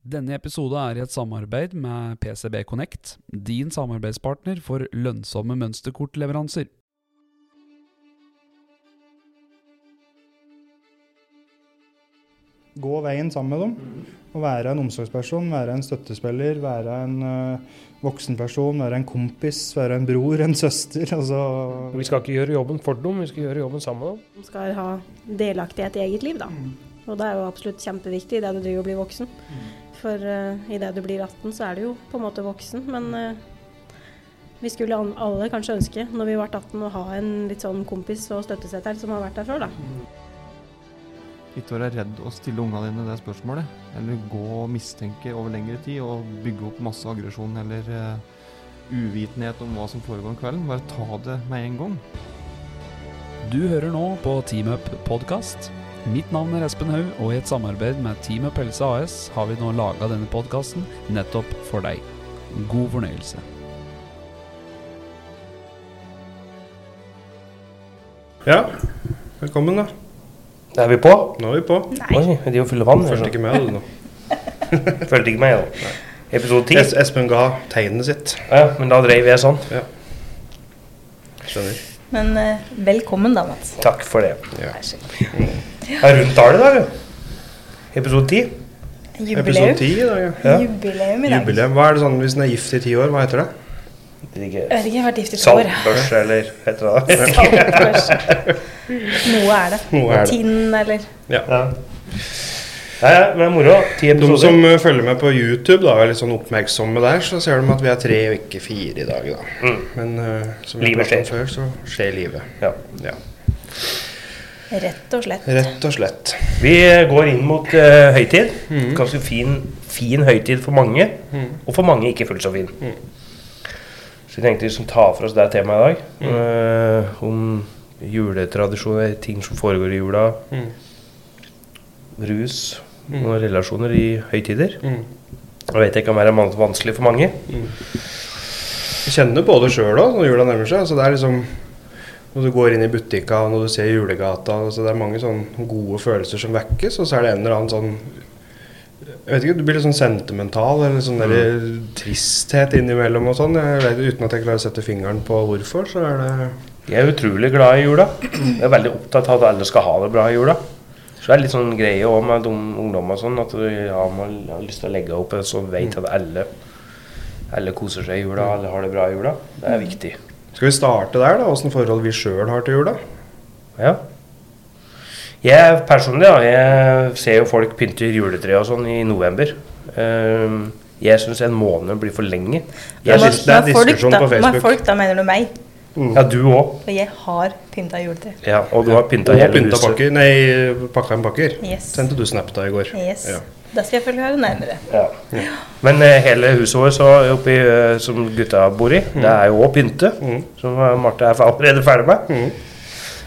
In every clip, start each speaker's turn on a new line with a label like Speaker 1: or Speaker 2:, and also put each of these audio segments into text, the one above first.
Speaker 1: Denne episode er i et samarbeid med PCB Connect, din samarbeidspartner for lønnsomme mønsterkortleveranser.
Speaker 2: Gå veien sammen med dem. Og være en omsorgsperson, være en støttespiller, være en uh, voksenperson, være en kompis, være en bror, en søster. Altså
Speaker 3: Vi skal ikke gjøre jobben for dem, vi skal gjøre jobben sammen med dem.
Speaker 4: De skal ha delaktighet i eget liv, da. Og det er jo absolutt kjempeviktig det du driver og blir voksen. For uh, idet du blir 18, så er du jo på en måte voksen. Men uh, vi skulle an- alle kanskje ønske, når vi ble 18, å ha en litt sånn kompis og støttesetter som har vært der før, da.
Speaker 5: Ikke være redd å stille ungene dine det spørsmålet. Eller gå og mistenke over lengre tid og bygge opp masse aggresjon eller uh, uvitenhet om hva som foregår om kvelden. Bare ta det med en gang.
Speaker 1: Du hører nå på Team Up podkast. Mitt navn er Espen Haug, og i et samarbeid med Team Pelse AS har vi nå laga denne podkasten nettopp for deg. God fornøyelse.
Speaker 6: Ja, velkommen da.
Speaker 3: Da er vi på.
Speaker 6: Nå er vi på.
Speaker 3: Oi, de å fylle vann.
Speaker 6: Fulgte ikke med du nå.
Speaker 3: Følte ikke med, da. Episode
Speaker 6: Es
Speaker 3: 10.
Speaker 6: Espen ga tegnet sitt.
Speaker 3: Ja, men da dreiv jeg sånn.
Speaker 6: Skjønner.
Speaker 7: Men eh, velkommen da, Mats.
Speaker 3: Takk for det.
Speaker 6: Ja.
Speaker 7: Vær så god.
Speaker 3: Det er rundt tall i dag, jo. Episode 10.
Speaker 6: Episode 10 i dag, ja.
Speaker 7: Jubileum i dag.
Speaker 6: Jubileum. Hva er det sånn hvis en er gift i ti år, hva heter det?
Speaker 7: Jeg vet ikke, jeg har vært gift i to år.
Speaker 3: Saltbørs, eller heter det det?
Speaker 7: Saltbørs. Noe er det.
Speaker 6: Noe er det.
Speaker 7: Tinn eller
Speaker 3: Ja. Nei, ja, men det er moro. Ti
Speaker 6: De som uh, følger med på YouTube, da, er litt sånn oppmerksomme der, så ser de at vi er tre og ikke fire i dag, da.
Speaker 3: Mm.
Speaker 6: Men uh, som vi
Speaker 3: har
Speaker 6: pratet om før, så skjer livet.
Speaker 3: Ja.
Speaker 6: Ja.
Speaker 7: Rett og slett.
Speaker 6: Rett og slett.
Speaker 3: Vi går inn mot uh, høytid.
Speaker 6: Mm.
Speaker 3: Ganske fin, fin høytid for mange,
Speaker 6: Mm.
Speaker 3: og for mange ikke fullt så fin.
Speaker 6: Mm.
Speaker 3: Så vi tenkte vi skulle ta for oss det temaet i dag.
Speaker 6: Mm.
Speaker 3: eh, om juletradisjoner, ting som foregår i jula,
Speaker 6: Mm.
Speaker 3: rus
Speaker 6: Mm.
Speaker 3: og relasjoner i høytider.
Speaker 6: Mm.
Speaker 3: Jeg vet det kan være vanskelig for mange.
Speaker 6: Jeg kjenner på det sjøl òg når jula nærmer seg. Så det er liksom Når du går inn i butikker, når du ser julegata altså Det er mange sånne gode følelser som vekkes, og så er det en eller annen sånn Jeg vet ikke, Du blir litt sånn sentimental eller sånn der tristhet innimellom og sånn. Jeg vet, Uten at jeg klarer å sette fingeren på hvorfor, så er det
Speaker 3: Jeg er utrolig glad i jula. Jeg er veldig opptatt av at alle skal ha det bra i jula. Så det er litt sånn greie også med de ungdommer og sånn, at ja, man har lyst til å legge opp så vet at alle alle koser seg i jula, alle har det bra i jula. Det er viktig.
Speaker 6: Skal vi starte der, da? Åssen forhold vi sjøl har til jula?
Speaker 3: Ja. Jeg personlig, da, jeg ser jo folk pynter juletre og sånn i november. Ehm, jeg syns en måned blir for lenge. Jeg
Speaker 6: er
Speaker 3: synes,
Speaker 6: det er
Speaker 7: folk
Speaker 6: diskusjon på Facebook.
Speaker 7: Med folk, da mener du meg.
Speaker 3: ja, du òg.
Speaker 7: For jeg har pynta juletre.
Speaker 3: Ja, og du har pynta hele huset.
Speaker 6: pakker. Nei, pakka en pakker.
Speaker 7: Yes.
Speaker 6: Sendte du snap da i går?
Speaker 7: Yes.
Speaker 6: Ja.
Speaker 7: Da skal jeg følge høre nærmere.
Speaker 3: Ja. Men eh, hele huset vårt så oppi, eh, som gutta bor i, det er jo òg pynte.
Speaker 6: Mm.
Speaker 3: Som eh, Marte er allerede ferdig med.
Speaker 6: Mm.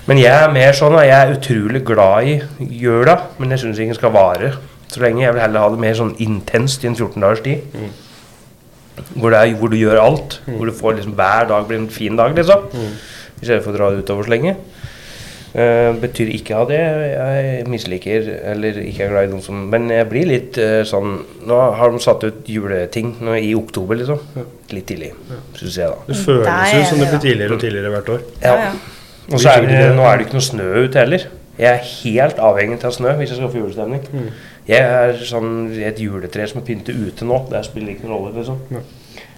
Speaker 3: Men jeg er mer sånn at jeg er utrolig glad i jula, men jeg syns ingen skal vare så lenge. Jeg vil heller ha det mer sånn intenst i en 14 dagers tid.
Speaker 6: Mm.
Speaker 3: Hvor, det er, hvor du gjør alt. Hvor du får liksom hver dag blir en fin dag, liksom.
Speaker 6: Mm.
Speaker 3: I stedet for å dra det utover så lenge. Eh, betyr ikke at jeg, jeg misliker eller ikke er glad i noen som Men jeg blir litt uh, sånn Nå har de satt ut juleting nå, i oktober, liksom. Litt tidlig, syns jeg, da.
Speaker 6: Det føles jo som det
Speaker 7: det,
Speaker 6: blir tidligere og tidligere hvert år.
Speaker 7: Ja, ja.
Speaker 3: Og så er det, nå er det ikke noe snø ute heller. Jeg er helt avhengig av snø hvis jeg skal få julestemning.
Speaker 6: Mm.
Speaker 3: Jeg er sånn et juletre som er pyntet ute nå. Det spiller ikke noen rolle, liksom.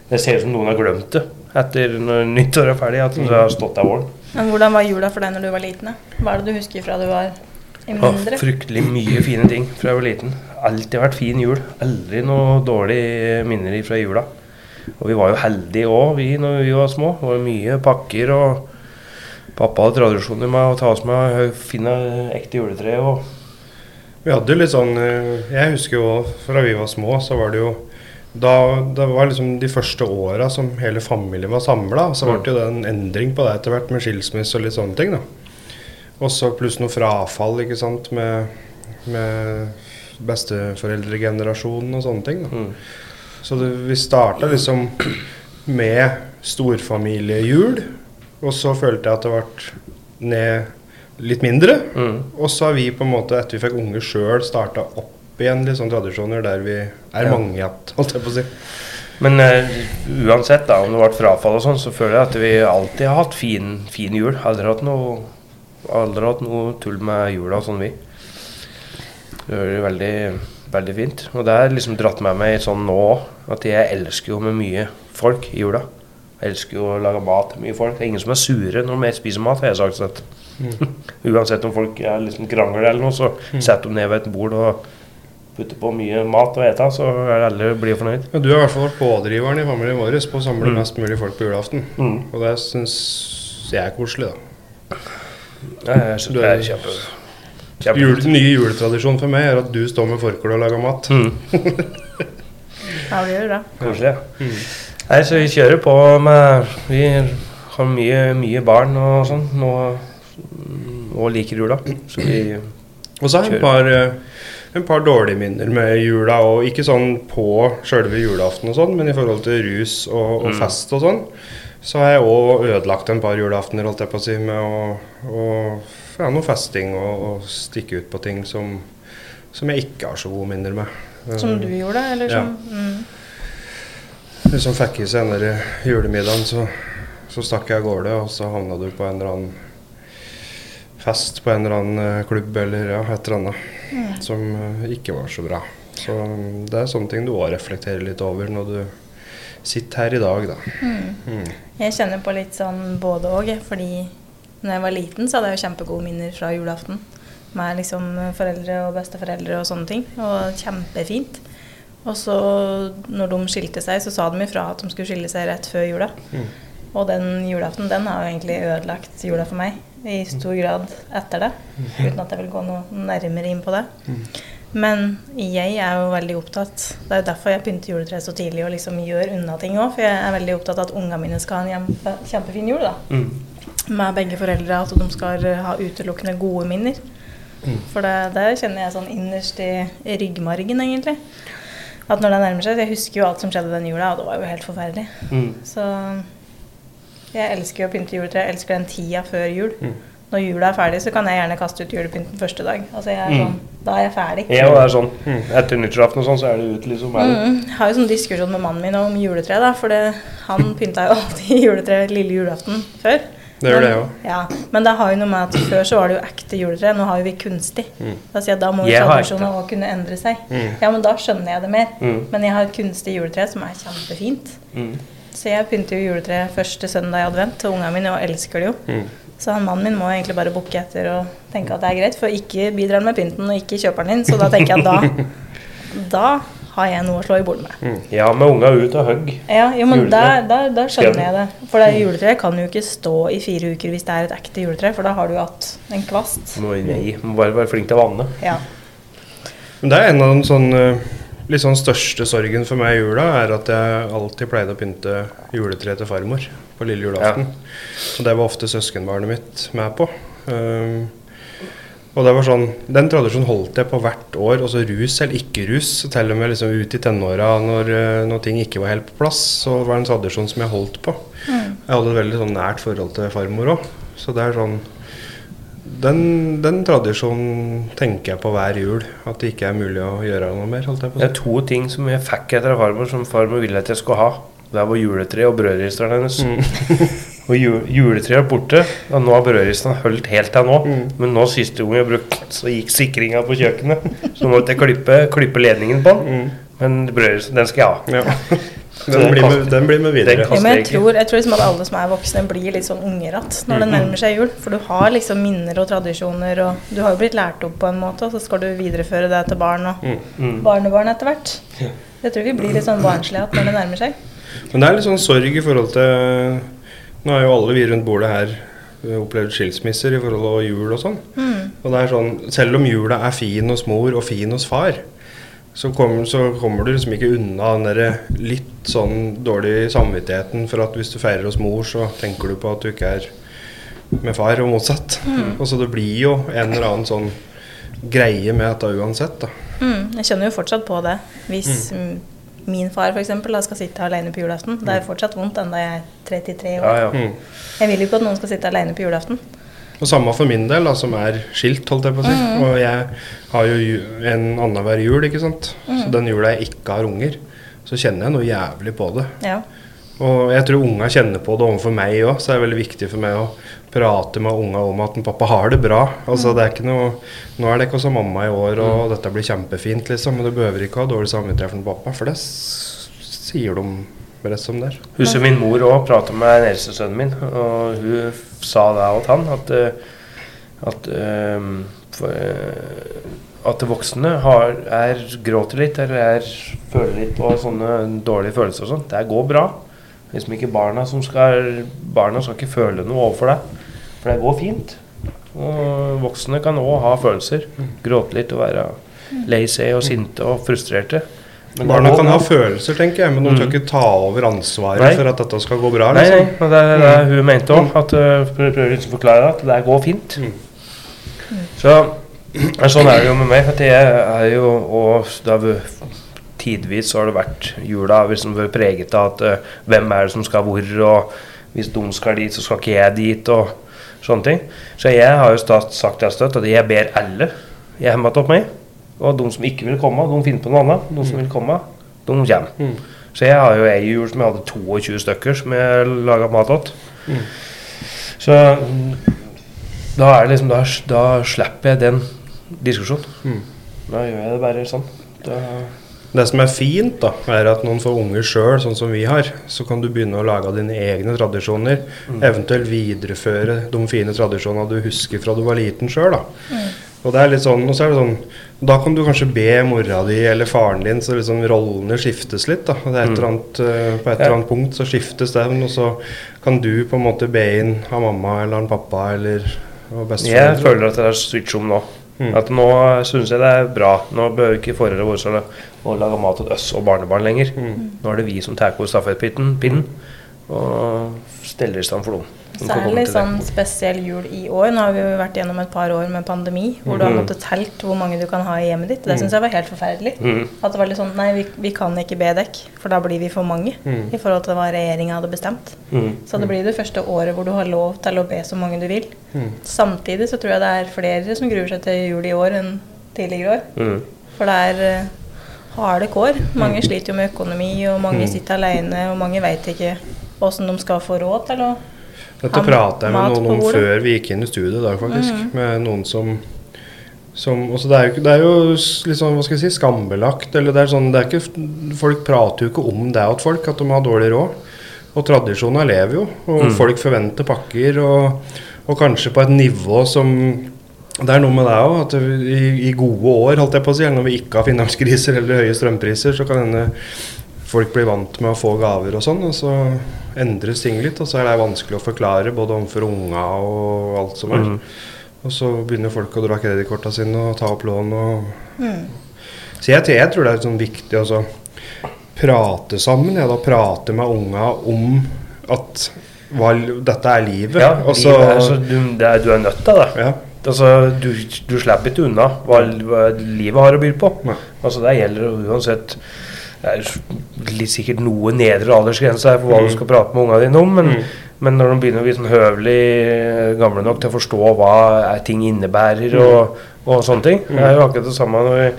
Speaker 3: Det ser ut som noen har glemt det etter når nyttår er ferdig. At det har stått der våren.
Speaker 7: Men hvordan var jula for deg når du var liten? da? Hva er det du husker fra du var
Speaker 3: Å,
Speaker 7: mindre?
Speaker 3: fryktelig mye fine ting fra jeg var liten. Alltid vært fin jul. Aldri noe dårlig minner fra jula. Og vi var jo heldige òg, vi, når vi var små. Det var mye pakker, og pappa hadde tradisjoner med å ta oss med å finne ekte juletre. og
Speaker 6: Vi hadde jo litt sånn eh, Jeg husker jo fra vi var små, så var det jo da, Det var liksom de første åra som hele familien var samla. Så ble det jo en endring på det etter hvert med skilsmisse og litt sånne ting. da Og så pluss noe frafall, ikke sant, med, med besteforeldregenerasjonen og sånne ting. da
Speaker 3: Mm.
Speaker 6: Så det, vi starta liksom med storfamiliejul. Og så følte jeg at det ble ned litt mindre.
Speaker 3: Mm.
Speaker 6: Og så har vi på en måte, etter vi fikk unger sjøl, starta opp igjen litt sånne tradisjoner der vi er
Speaker 3: Ja.
Speaker 6: mange igjen, holdt jeg på å si.
Speaker 3: Men uh, uansett da, om det ble frafall og sånn, så føler jeg at vi alltid har hatt fin, fin jul. Aldri hatt noe, aldri hatt noe tull med jula sånn vi. Det er veldig, veldig fint. Og det har liksom dratt med meg sånn nå òg, at jeg elsker jo med mye folk i jula. Jeg elsker jo å lage mat til mye folk. Det er ingen som er sure når de spiser mat, har jeg sagt. Sett. Uansett om folk er liksom krangler eller noe, så setter de ned ved et bord og putter på mye mat og ete, så er alle blir fornøyd.
Speaker 6: Ja, du har i hvert fall vært pådriveren i familien vår på å samle
Speaker 3: Mm.
Speaker 6: mest mulig folk på julaften.
Speaker 3: Mm.
Speaker 6: Og det syns jeg er koselig, da.
Speaker 3: Jeg synes det er kjempe, kjempe
Speaker 6: Jul, den nye juletradisjonen for meg er at du står med forkle og lager mat.
Speaker 3: Mm,
Speaker 7: Ja, vi gjør det.
Speaker 3: koselig. Ja. Nei, så vi kjører på med Vi har mye, mye barn og sånn og, og liker jula. Så vi
Speaker 6: Og så har jeg et par, eh, en par dårlige minner med jula, og ikke sånn på sjølve julaften og sånn, men i forhold til rus og, og
Speaker 3: Mm.
Speaker 6: fest og sånn, så har jeg òg ødelagt en par julaftener, holdt jeg på å si, med å, å ja, noe festing og, og stikke ut på ting som, som jeg ikke har så gode minner med.
Speaker 7: Som du gjorde, eller
Speaker 6: Ja.
Speaker 7: som mm.
Speaker 6: Liksom fikk i seg den julemiddagen, så, så stakk jeg av gårde, og så havna du på en eller annen fest på en eller annen eh, klubb eller ja, et eller annet
Speaker 7: Mm.
Speaker 6: som eh, ikke var så bra. Så mm, det er sånne ting du òg reflekterer litt over når du sitter her i dag, da.
Speaker 7: Mm.
Speaker 6: Mm.
Speaker 7: Jeg kjenner på litt sånn både òg, fordi når jeg var liten, så hadde jeg jo kjempegode minner fra julaften. Med liksom foreldre og besteforeldre og sånne ting. Og kjempefint. Og så når de skilte seg, så sa de ifra at de skulle skille seg rett før jula.
Speaker 6: Mm.
Speaker 7: Og den julaften, den har jo egentlig ødelagt jula for meg. I stor grad etter det. Uten at jeg vil gå noe nærmere inn på det. Men jeg er jo veldig opptatt Det er jo derfor jeg pynter juletreet så tidlig og liksom gjør unna ting òg. For jeg er veldig opptatt av at ungene mine skal ha en kjempe, kjempefin jul. da
Speaker 3: mm.
Speaker 7: Med begge foreldre. At de skal ha utelukkende gode minner.
Speaker 3: Mm.
Speaker 7: For det, det kjenner jeg sånn innerst i ryggmargen, egentlig. At når det nærmer seg Jeg husker jo alt som skjedde den jula, og det var jo helt forferdelig.
Speaker 3: Mm.
Speaker 7: Så jeg elsker å pynte juletre. Jeg elsker den tida før jul.
Speaker 6: Mm.
Speaker 7: Når jula er ferdig, så kan jeg gjerne kaste ut julepynten første dag. Altså jeg er
Speaker 3: Mm.
Speaker 7: sånn, Da er jeg ferdig.
Speaker 3: Ja, det er sånn. Etter nyttårsaften og sånn, så er det ut, liksom. Er det.
Speaker 7: Mm, jeg har jo sånn diskusjon med mannen min om juletre, da. For det, han pynta jo alltid juletre lille julaften før.
Speaker 6: Det gjør det òg.
Speaker 7: Ja, men det har jo noe med at før så var det jo ekte juletre, nå har jo vi kunstig.
Speaker 6: Mm.
Speaker 7: Da jeg da må jo tradisjonene òg kunne endre seg.
Speaker 6: Mm.
Speaker 7: Ja, men da skjønner jeg det mer.
Speaker 3: Mm.
Speaker 7: Men jeg har et kunstig juletre som er kjempefint.
Speaker 3: Mm.
Speaker 7: Så jeg pynter jo juletreet første søndag i advent og ungene mine, og elsker det jo.
Speaker 6: Mm.
Speaker 7: Så han mannen min må egentlig bare booke etter og tenke at det er greit, for ikke bidrar han med pynten og ikke kjøper den inn. Så da tenker jeg at da, da har jeg noe å slå i bordet med.
Speaker 3: Ja, med unga ut og hugg.
Speaker 7: Ja, jo, men da, da, da skjønner jeg det. For det
Speaker 3: Mm.
Speaker 7: juletreet kan jo ikke stå i fire uker hvis det er et ekte juletre, for da har du jo hatt en kvast.
Speaker 3: Må, nei, må bare være flink til å vanne.
Speaker 7: Ja.
Speaker 6: Men det er en av de sånne eh, litt sånn største sorgen for meg i jula, er at jeg alltid pleide å pynte juletreet til farmor på lille julaften. Og det var ofte søskenbarnet mitt med på. Um, og det var sånn, Den tradisjonen holdt jeg på hvert år, også rus eller ikke rus. Til og med liksom ut i tenåra når, eh, når ting ikke var helt på plass, så var det en tradisjon som jeg holdt på.
Speaker 7: Mm.
Speaker 6: Jeg hadde et veldig sånn nært forhold til farmor òg. Så det er sånn den, den tradisjonen tenker jeg på hver jul. At det ikke er mulig å gjøre noe mer.
Speaker 3: Det er to ting som jeg fikk etter farmor, som farmor ville at jeg skulle ha. Det var juletreet og brødristeren hennes. og ju, juletreet er borte, og nå har brødristeren holdt helt til nå.
Speaker 6: Mm.
Speaker 3: Men nå siste gang jeg brukte, så gikk sikringa på kjøkkenet. Så nå måtte jeg klippe, klippe ledningen på den.
Speaker 6: Mm.
Speaker 3: Men brødristeren, den skal jeg ha.
Speaker 6: Ja. Den blir, med, den blir med videre.
Speaker 7: Ja, men jeg tror, jeg tror liksom at alle som er voksne, blir litt sånn unger igjen når det nærmer seg jul. For du har liksom minner og tradisjoner, og du har jo blitt lært opp på en måte, og så skal du videreføre det til barn og
Speaker 6: Mm.
Speaker 3: Mm.
Speaker 7: barnebarn etter hvert. Jeg tror vi blir litt sånn barnslige igjen når det nærmer seg.
Speaker 6: Men det er litt sånn sorg i forhold til Nå har jo alle vi rundt bordet her eh, opplevd skilsmisser i forhold til jul og sånn.
Speaker 7: Mm.
Speaker 6: Og det er sånn, Selv om jula er fin hos mor og fin hos far, så, kom, så kommer du liksom ikke unna den der litt sånn dårlige samvittigheten for at hvis du feirer hos mor, så tenker du på at du ikke er med far, og motsatt. Og så det blir jo en eller annen sånn greie med dette uansett, da.
Speaker 7: Mm. Jeg kjenner jo fortsatt på det. Hvis mm. min far for eksempel, da skal sitte alene på julaften. Det er fortsatt vondt enda jeg er 33 år.
Speaker 3: Ja, ja.
Speaker 6: Mm.
Speaker 7: Jeg vil jo ikke at noen skal sitte alene på julaften.
Speaker 6: Og samme for min del, da, som er skilt, holdt jeg på å si. Og jeg har jo ju- en annenhver jul, ikke sant. Så den jula jeg ikke har unger, så kjenner jeg noe jævlig på det.
Speaker 7: Ja.
Speaker 6: Og jeg tror unga kjenner på det overfor meg òg, så det er veldig viktig for meg å prate med unga om at pappa har det bra. Altså det er ikke noe Nå er det ikke hos mamma i år, og dette blir kjempefint, liksom. Men du behøver ikke ha dårlig samvittighet for pappa, for det sier de rett som det er.
Speaker 3: Husker min mor òg prata med den eldste sønnen min, og hun sa det til han at, eh, at, eh, for, eh, at voksne har, er, gråter litt eller er, føler litt på sånne dårlige følelser og sånn. Det går bra. Liksom ikke barna som skal Barna skal ikke føle noe overfor deg, for det går fint. Og voksne kan òg ha følelser. Gråte litt og være lei seg og sinte og frustrerte. Men
Speaker 6: Barna kan ha følelser, tenker jeg, men de skal ikke ta over ansvaret
Speaker 3: Nei.
Speaker 6: for at dette skal gå bra.
Speaker 3: Nei, nei,
Speaker 6: Liksom.
Speaker 3: og det er det hun mente òg. Uh, prøver liksom å forklare at det går fint.
Speaker 6: Mm.
Speaker 3: Så sånn er det jo med meg. At jeg er jo Og har vært- tidvis så har det vært jula liksom vært preget av at uh, hvem er det som skal hvor, og hvis de skal dit, så skal ikke jeg dit, og sånne ting. Så jeg har jo sagt har støtt at jeg ber alle hjemme til meg. Og de som ikke vil komme, de finner på noe annet. De som vil komme, de kommer.
Speaker 6: Mm.
Speaker 3: Så jeg har jo ei jul som jeg hadde 22 stykker som jeg laga mat til.
Speaker 6: Mm.
Speaker 3: Så mm, da er det liksom Da, da slipper jeg den diskusjonen.
Speaker 6: Mm.
Speaker 3: Da gjør jeg det bare sånn. Da,
Speaker 6: Det som er fint, da, er at noen får unger sjøl, sånn som vi har, så kan du begynne å lage dine egne tradisjoner. Eventuelt videreføre de fine tradisjonene du husker fra du var liten sjøl. Og det er litt sånn, og så er det sånn Da kan du kanskje be mora di eller faren din, så liksom rollene skiftes litt. da, det et eller annet, eh, På et eller annet punkt så skiftes den, og så kan du på en måte be inn av mamma eller en pappa eller bestefar.
Speaker 3: jeg føler at det er switch om nå.
Speaker 6: Mm.
Speaker 3: At nå syns jeg det er bra. Nå behøver ikke foreldrene våre å- å lage mat til oss og barnebarn lenger.
Speaker 6: Mm.
Speaker 3: Nå er det vi som tar over stafettpinnen og steller i stand for dem.
Speaker 7: Særlig sånn spesiell jul i år. Nå har vi jo vært gjennom et par år med pandemi hvor du har
Speaker 3: Mhm.
Speaker 7: måttet telt hvor mange du kan ha i hjemmet ditt. Det syns jeg var helt forferdelig.
Speaker 3: Mm.
Speaker 7: At det var litt sånn Nei, vi, vi kan ikke be dekk, for da blir vi for mange
Speaker 6: Mm.
Speaker 7: i forhold til hva regjeringa hadde bestemt.
Speaker 3: Mhm.
Speaker 7: Så det blir det første året hvor du har lov til å be så mange du vil.
Speaker 6: Mm.
Speaker 7: Samtidig så tror jeg det er flere som gruer seg til jul i år enn tidligere år. For det er eh, harde kår. Mange sliter jo med økonomi, og mange
Speaker 6: Mm.
Speaker 7: sitter alene, og mange veit ikke åssen de skal få råd til å
Speaker 6: Dette prata jeg med noen om før vi gikk inn i studio i dag, faktisk.
Speaker 7: Mhm.
Speaker 6: Med noen som, som også det, er jo, det er jo litt sånn, hva skal jeg si, skambelagt. Eller det er sånn, det er ikke, folk prater jo ikke om det at folk, at de har dårlig råd. Og tradisjoner lever jo, og
Speaker 3: Mm.
Speaker 6: folk forventer pakker. Og, og kanskje på et nivå som Det er noe med det òg, at i, i gode år, holdt jeg på å si, når vi ikke har finanskriser eller høye strømpriser, så kan hende folk blir vant med å få gaver og sånn, og så endres ting litt. Og så er det vanskelig å forklare både overfor unga og alt som er.
Speaker 3: Mm.
Speaker 6: Og så begynner folk å dra kredittkorta sine og ta opp lån og
Speaker 7: Mm.
Speaker 6: Så jeg, jeg tror det er sånn viktig å prate sammen. Ja, da prate med unga om at hva, dette er livet.
Speaker 3: Ja,
Speaker 6: og så,
Speaker 3: livet er så du, det er, du er nødt til det.
Speaker 6: ja,
Speaker 3: Altså, du, du slipper ikke unna hva, hva livet har å by på.
Speaker 6: Ja.
Speaker 3: Altså, det gjelder uansett Det er sikkert noe nedre aldersgrense her for hva
Speaker 6: Mm.
Speaker 3: du skal prate med ungene dine om, men,
Speaker 6: Mm.
Speaker 3: men når de begynner å bli sånn høvelig gamle nok til å forstå hva er ting innebærer
Speaker 6: Mm.
Speaker 3: og, og sånne ting Det er jo akkurat det samme når vi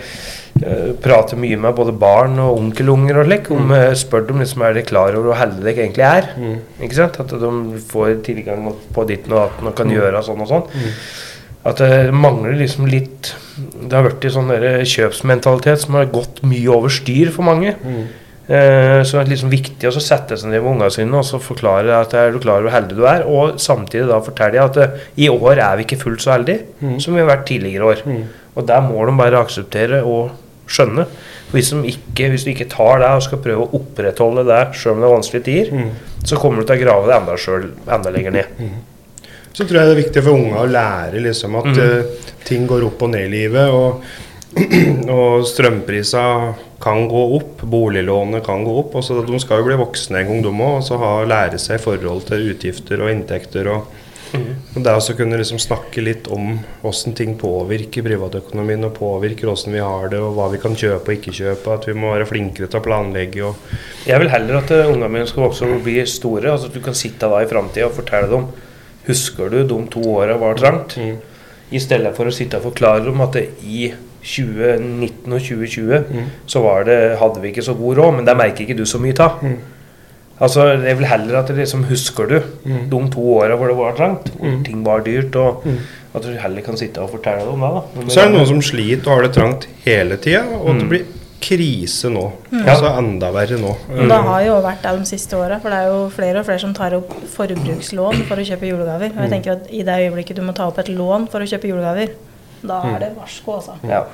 Speaker 3: eh, prater mye med både barn og onkelunger og slik. Om, eh, spør dem liksom, er de klar over hvor heldige dere egentlig er.
Speaker 6: Mm.
Speaker 3: Ikke sant? At de får tilgang på ditten og datten og kan
Speaker 6: Mm.
Speaker 3: gjøre sånn og sånn.
Speaker 6: Mm.
Speaker 3: At det mangler liksom litt Det har blitt en sånn kjøpsmentalitet som har gått mye over styr for mange.
Speaker 6: Mm.
Speaker 3: Eh, så det er liksom viktig å sette seg ned med ungene sine og så forklare at er du klar over hvor heldig du er, og samtidig da fortelle at eh, i år er vi ikke fullt så heldige
Speaker 6: Mm.
Speaker 3: som vi har vært tidligere år.
Speaker 6: Mm.
Speaker 3: Og der må de bare akseptere og skjønne. Hvis, ikke, hvis du ikke tar det og skal prøve å opprettholde det sjøl om det er vanskelige tider,
Speaker 6: Mm.
Speaker 3: så kommer du til å grave det enda, selv, enda lenger ned.
Speaker 6: Så tror jeg det er viktig for unga å lære liksom at
Speaker 3: Mm.
Speaker 6: uh, ting går opp og ned i livet. Og, og strømprisa kan gå opp, boliglånet kan gå opp. Og så de skal jo bli voksne en gang, de òg, og så ha, lære seg forhold til utgifter og inntekter. og og det å kunne liksom snakke litt om hvordan ting påvirker privatøkonomien, og påvirker hvordan vi har det, og hva vi kan kjøpe og ikke kjøpe. At vi må være flinkere til å planlegge. og
Speaker 3: Jeg vil heller at uh, ungene mine skal vokse og bli store. Altså at du kan sitte da i framtida og fortelle dem Husker du de to åra var trangt?
Speaker 6: Mm.
Speaker 3: I stedet for å sitte og forklare dem at det i 2019 og 2020
Speaker 6: Mm.
Speaker 3: så var det, hadde vi ikke så god råd, men det merker ikke du så mye av.
Speaker 6: Mm.
Speaker 3: Altså, Jeg vil heller at det liksom husker du
Speaker 6: Mm.
Speaker 3: de to åra hvor det var trangt, hvor
Speaker 6: Mm.
Speaker 3: ting var dyrt, og
Speaker 6: Mm.
Speaker 3: at du heller kan sitte og fortelle dem det. da.
Speaker 6: Så er det noen som sliter og har det trangt hele tida, og det blir krise nå.
Speaker 7: Mm.
Speaker 6: Altså enda verre nå.
Speaker 7: Mm. Det har jo vært det de siste åra, for det er jo flere og flere som tar opp forbrukslån for å kjøpe julegaver. Og jeg tenker at i det øyeblikket du må ta opp et lån for å kjøpe julegaver, da er det varsko, altså.
Speaker 3: Ja.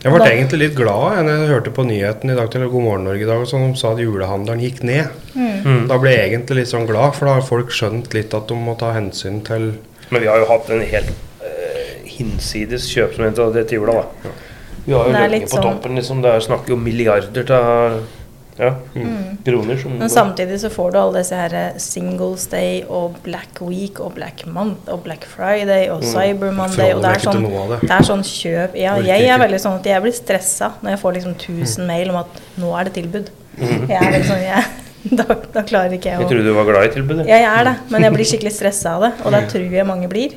Speaker 6: Jeg ble
Speaker 7: Da-
Speaker 6: egentlig litt glad jeg, jeg hørte på nyheten i dag til God morgen Norge i dag, og sånn, sa at julehandelen gikk ned.
Speaker 3: Mm.
Speaker 6: Da ble jeg egentlig litt sånn glad, for da har folk skjønt litt at de må ta hensyn til
Speaker 3: Men vi har jo hatt en helt øh, hinsides kjøpsomhet av dette til jula, da. Vi har jo
Speaker 7: Det er
Speaker 3: lønninger på
Speaker 7: sånn-
Speaker 3: toppen, liksom. Det er snakk om milliarder av ja,
Speaker 7: Mm.
Speaker 3: kroner som
Speaker 7: Men samtidig så får du alle disse her eh, Singles Day og Black Week og Black Month og Black Friday og Cyber Monday. Og det er sånn,
Speaker 6: det.
Speaker 7: er sånn kjøp Ja, jeg er veldig sånn at jeg blir stressa når jeg får liksom 1000 mail om at nå er det tilbud.
Speaker 3: Mhm.
Speaker 7: Jeg er veldig sånn jeg, da, da klarer ikke jeg å Jeg
Speaker 3: trodde du var glad i tilbudet.
Speaker 7: Ja, jeg er det, men jeg blir skikkelig stressa av det, og det tror jeg mange blir.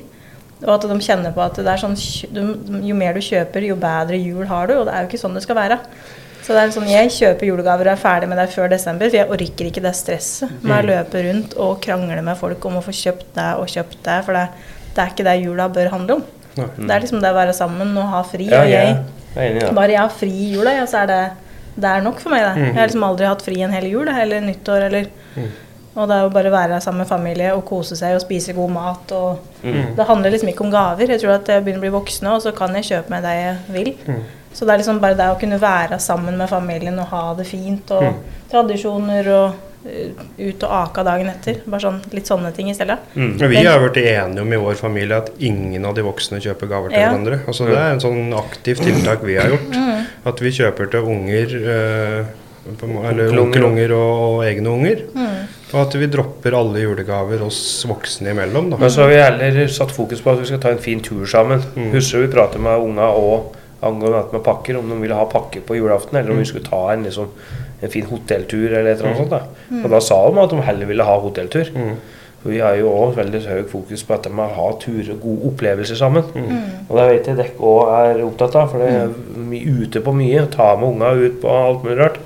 Speaker 7: Og at de kjenner på at det er sånn Jo mer du kjøper, jo bedre jul har du, og det er jo ikke sånn det skal være. Så det er sånn, Jeg kjøper julegaver og er ferdig med det før desember, for jeg orker ikke det stresset med å løpe rundt og krangle med folk om å få kjøpt det og kjøpt det, for det, det er ikke det jula bør handle om. Det er liksom det å være sammen og ha fri. Og
Speaker 3: jeg
Speaker 7: bare jeg har fri i jula, ja, så er det, det er nok for meg. det. Jeg har liksom aldri hatt fri en hel jul eller nyttår. eller... Og det er jo bare å være sammen med familie og kose seg og spise god mat. og
Speaker 3: Mm.
Speaker 7: Det handler liksom ikke om gaver. Jeg tror at jeg begynner å bli voksen, og så kan jeg kjøpe meg det jeg vil.
Speaker 3: Mm.
Speaker 7: Så det er liksom bare det å kunne være sammen med familien og ha det fint. Og
Speaker 3: Mm.
Speaker 7: tradisjoner og uh, ut og aka dagen etter. Bare sånn, litt sånne ting i stedet.
Speaker 3: Mm.
Speaker 6: Men vi har vært enige om i vår familie at ingen av de voksne kjøper gaver til
Speaker 7: Ja.
Speaker 6: hverandre. Altså Det er en sånn aktivt tiltak vi har gjort.
Speaker 7: Mm.
Speaker 6: At vi kjøper til unger, eh, på eller
Speaker 3: onkelunger
Speaker 6: og, og egne unger.
Speaker 7: Mm.
Speaker 6: Og at vi dropper alle julegaver oss voksne imellom. da.
Speaker 3: Men så har vi heller satt fokus på at vi skal ta en fin tur sammen.
Speaker 6: Mm.
Speaker 3: Husker du vi prater med unga òg angående at med pakker, om de ville ha pakke på julaften, eller om
Speaker 6: Mm.
Speaker 3: vi skulle ta en, liksom, en fin hotelltur eller et eller annet sånt. Da. Og da sa de at de heller ville ha hotelltur.
Speaker 6: Mm.
Speaker 3: For vi har jo òg veldig høy fokus på dette med å ha turer og gode opplevelser sammen.
Speaker 7: Mm.
Speaker 3: Og det vet jeg dere òg er opptatt av, for det er ute på mye. Ta med unga ut på alt mulig rart.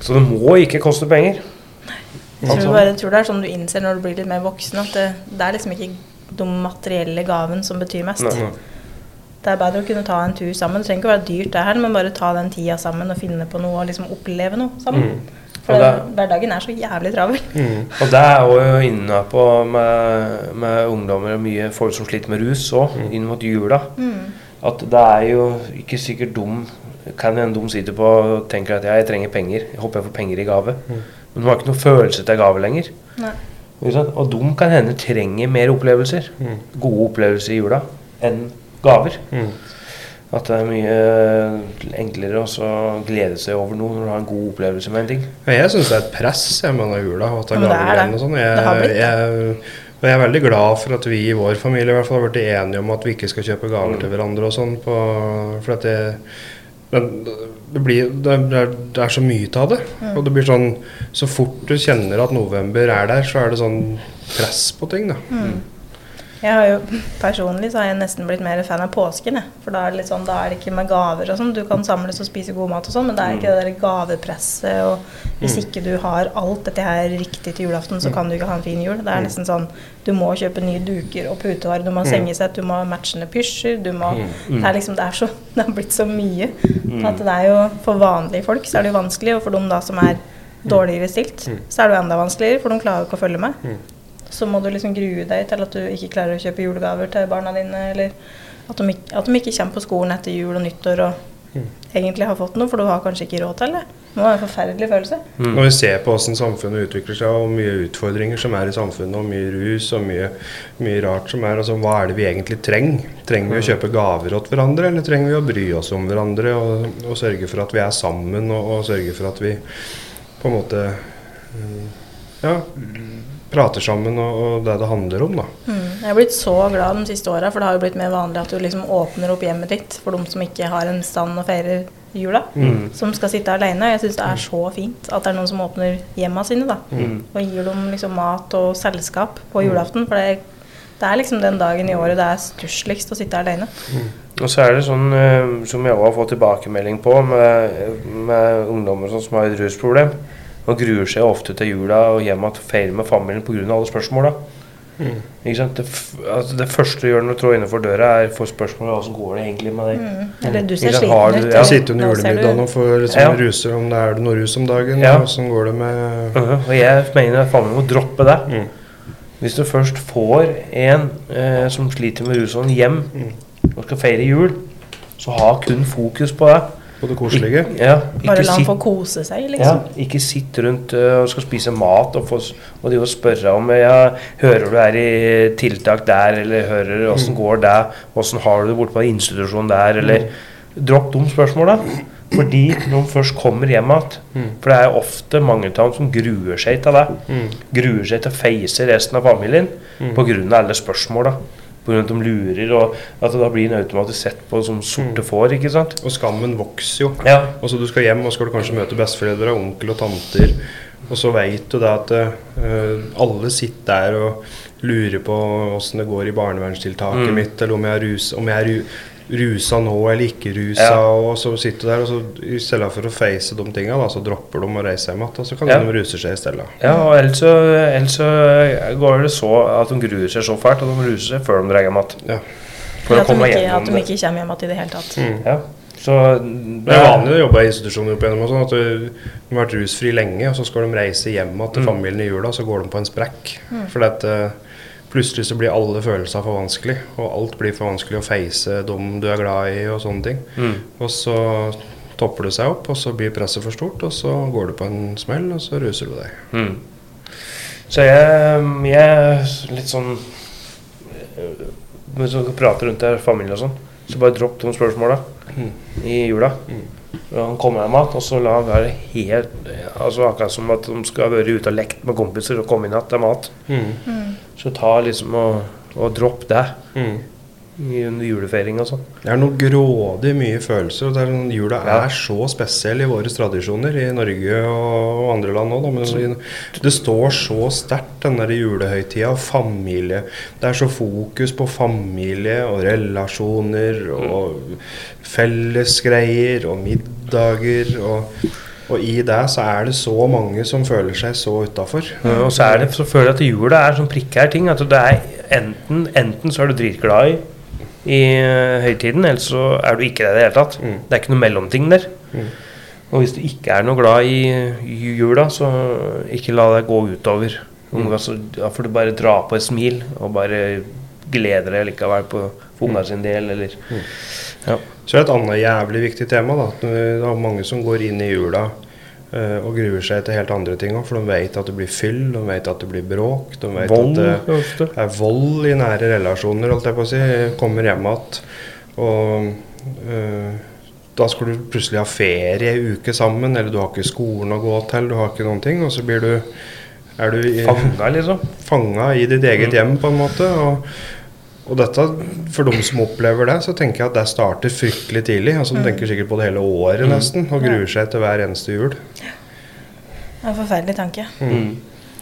Speaker 3: Så det må ikke koste penger.
Speaker 7: Jeg tror, bare, jeg tror det er sånn du innser når du blir litt mer voksen, at det, det er liksom ikke de materielle gaven som betyr mest.
Speaker 3: Nei.
Speaker 7: Det er bedre å kunne ta en tur sammen. Det trenger ikke å være dyrt, det her, men bare ta den tida sammen og finne på noe og liksom oppleve noe sammen. For det, hverdagen er så jævlig travel.
Speaker 6: Mm.
Speaker 3: Og det er jo inne på med, med ungdommer og mye folk som sliter med rus òg, inn mot jula.
Speaker 7: Mm.
Speaker 3: At det er jo ikke sikkert dum Kan hende de sitter på og tenker at ja, jeg trenger penger. Jeg håper jeg får penger i gave. Men de har ikke noe følelse til gave lenger.
Speaker 7: Nei.
Speaker 3: Ikke sant? Og de kan hende trenger mer opplevelser.
Speaker 6: Mm.
Speaker 3: Gode opplevelser i jula enn gaver.
Speaker 6: Mm.
Speaker 3: At det er mye enklere å glede seg over noe når du har en god opplevelse med en ting.
Speaker 6: Jeg syns det er et press jeg med denne jula. å
Speaker 7: Ja, gaver det er det.
Speaker 6: og sånn.
Speaker 7: Det har
Speaker 6: jeg,
Speaker 7: blitt
Speaker 6: jeg, og jeg er veldig glad for at vi i vår familie i hvert fall har blitt enige om at vi ikke skal kjøpe gaver til hverandre og sånn. For at det, men det, blir, det, er, det er så mye av det. Og det blir sånn Så fort du kjenner at november er der, så er det sånn press på ting, da.
Speaker 7: Jeg har jo Personlig så har jeg nesten blitt mer fan av påsken. Jeg. For da er det sånn, da er det ikke med gaver og sånn. Du kan samles og spise god mat og sånn, men det er ikke det der gavepresset. Og hvis ikke du har alt dette her riktig til julaften, så kan du ikke ha en fin jul. Det er nesten sånn du må kjøpe nye duker og putevarer, du må ha sengesett, du må ha matchende pysjer, du må Det er liksom, det er så Det har blitt så mye. At det er jo For vanlige folk så er det jo vanskelig, og for de da som er dårligere stilt, så er det jo enda vanskeligere, for de klarer jo ikke å følge med. Så må du liksom grue deg til at du ikke klarer å kjøpe julegaver til barna dine, eller at de, at de ikke kommer på skolen etter jul og nyttår og egentlig har fått noe, for du har kanskje ikke råd til det. Det må være en forferdelig følelse.
Speaker 6: Når vi ser på hvordan samfunnet utvikler seg, og mye utfordringer som er i samfunnet, og mye rus og mye, mye rart som er, altså hva er det vi egentlig trenger? Trenger vi å kjøpe gaver åt hverandre, eller trenger vi å bry oss om hverandre og, og sørge for at vi er sammen, og, og sørge for at vi på en måte mm, ja, prater sammen og, og det det handler om, da.
Speaker 7: Mm. Jeg har blitt så glad de siste åra, for det har jo blitt mer vanlig at du liksom åpner opp hjemmet ditt for de som ikke har en stand og feirer jula.
Speaker 3: Mm.
Speaker 7: Som skal sitte alene. Jeg syns det er så fint at det er noen som åpner hjemma sine. da.
Speaker 3: Mm.
Speaker 7: Og gir dem liksom mat og selskap på julaften. For det, det er liksom den dagen i året det er stussligst å sitte alene.
Speaker 3: Og så er det sånn eh, som jeg òg har fått tilbakemelding på med, med ungdommer som har et rusproblem. Og gruer seg ofte til jula og hjem å feire med familien pga. alle spørsmåla. Ikke sant? Det, f altså det første du gjør når du trår innenfor døra, er få spørsmål om hvordan går det egentlig med deg.
Speaker 7: Mm. Eller du ser sliten ut.
Speaker 3: ja.
Speaker 6: Jeg sitter under julemiddagen og får liksom
Speaker 3: Ja.
Speaker 6: ruser om det er noe rus om dagen.
Speaker 3: Ja.
Speaker 6: og Åssen går det med
Speaker 3: Mhm, Og jeg mener at familien må droppe det.
Speaker 6: Mm.
Speaker 3: Hvis du først får en eh, som sliter med rusånd hjem og skal feire jul, så ha kun fokus på det.
Speaker 6: På det koselige?
Speaker 3: Ja,
Speaker 7: Bare la han få kose seg,
Speaker 3: Ja,
Speaker 7: liksom.
Speaker 3: ikke sitt rundt uh, og skal spise mat og, få, og de spørre om ja, Hører du er i tiltak der, eller hører åssen går det, åssen har du det borte på institusjonen der, eller Dropp de spørsmåla. Fordi når de først kommer hjem igjen For det er ofte mange av dem som gruer seg til det. Gruer seg til å face resten av familien på grunn av alle spørsmåla. På av at de lurer, og at da blir en automatisk sett på som sorte får. ikke sant?
Speaker 6: Og skammen vokser jo.
Speaker 3: Ja.
Speaker 6: Og så Du skal hjem og skal du kanskje møte besteforeldre, onkel og tanter. Og så veit du da at uh, alle sitter der og lurer på åssen det går i barnevernstiltaket
Speaker 3: Mm.
Speaker 6: mitt, eller om jeg er, rus, om jeg er ru, rusa nå eller ikke rusa.
Speaker 3: Ja.
Speaker 6: Og så sitter du der, og så i stedet for å face de tinga, da, så dropper de å reise hjem igjen. Og så kan
Speaker 3: Ja.
Speaker 6: de ruse seg i stedet.
Speaker 3: Ja, og ellers så, ellers så går det så at de gruer seg så fælt, og de ruser seg før de drar hjem igjen.
Speaker 6: Ja.
Speaker 3: For å
Speaker 7: at, de
Speaker 3: komme
Speaker 7: ikke,
Speaker 3: gjennom
Speaker 7: at de ikke kommer hjem igjen i det hele tatt.
Speaker 6: Mm.
Speaker 3: Ja. Så
Speaker 6: Det er vanlig å jobbe i institusjoner opp igjennom og sånn, at du, de har vært rusfri lenge, og så skal de reise hjem igjen til
Speaker 3: Mm.
Speaker 6: familien i jula, så går de på en sprekk. Fordi at eh, plutselig så blir alle følelser for vanskelig, og alt blir for vanskelig å face dem du er glad i og sånne ting.
Speaker 3: mm.
Speaker 6: Og så topper det seg opp, og så blir presset for stort, og så går du på en smell, og så ruser du deg.
Speaker 3: Mm. Så jeg, jeg litt sånn øh, Hvis du prater rundt der, familie og sånn, så bare dropp de spørsmåla
Speaker 6: Mm.
Speaker 3: i jula. Og han kommer hjem igjen, og så la han være helt Altså Akkurat som at de skal ha vært ute og lekt med kompiser og komme inn igjen til mat. Så ta liksom og, og dropp det
Speaker 6: Mm.
Speaker 3: under julefeiring og sånn.
Speaker 6: Det er noe grådig mye følelser. og det er, jula
Speaker 3: Ja.
Speaker 6: er så spesiell i våre tradisjoner, i Norge og, og andre land òg. Men det, det står så sterkt, den der julehøytida og familie. Det er så fokus på familie og relasjoner og fellesgreier og middager. og og i det så er det så mange som føler seg så utafor.
Speaker 3: Ja, Og så er det så føler jeg at jula er sånn prekær ting. At det er enten, enten så er du dritglad i, i eh, høytiden, eller så er du ikke det i det hele tatt.
Speaker 6: Mm.
Speaker 3: Det er ikke noe mellomting der.
Speaker 6: Mm.
Speaker 3: Og hvis du ikke er noe glad i i jula, så ikke la deg gå utover.
Speaker 6: Mm.
Speaker 3: Altså, da får du bare dra på et smil og bare glede deg likevel på for unga sin del, eller
Speaker 6: Mm.
Speaker 3: Ja.
Speaker 6: Så er det et annet jævlig viktig tema. da, at Det er mange som går inn i jula uh, og gruer seg til helt andre ting òg. For de vet at det blir fyll, de vet at det blir bråk. De vet
Speaker 3: Vold
Speaker 6: at det
Speaker 3: ofte.
Speaker 6: er vold i nære relasjoner, holdt jeg på å si. Kommer hjem igjen. Og uh, da skal du plutselig ha ferie ei uke sammen, eller du har ikke skolen å gå til, du har ikke noen ting. Og så blir du er du i,
Speaker 3: Fanga, liksom.
Speaker 6: fanga i ditt eget
Speaker 3: Mm.
Speaker 6: hjem, på en måte. Og, og dette, for de som opplever det, så tenker jeg at det starter fryktelig tidlig. Altså De tenker sikkert på det hele året
Speaker 3: Mm.
Speaker 6: nesten, og gruer seg til hver eneste jul.
Speaker 7: Det er en forferdelig tanke.
Speaker 3: Mm.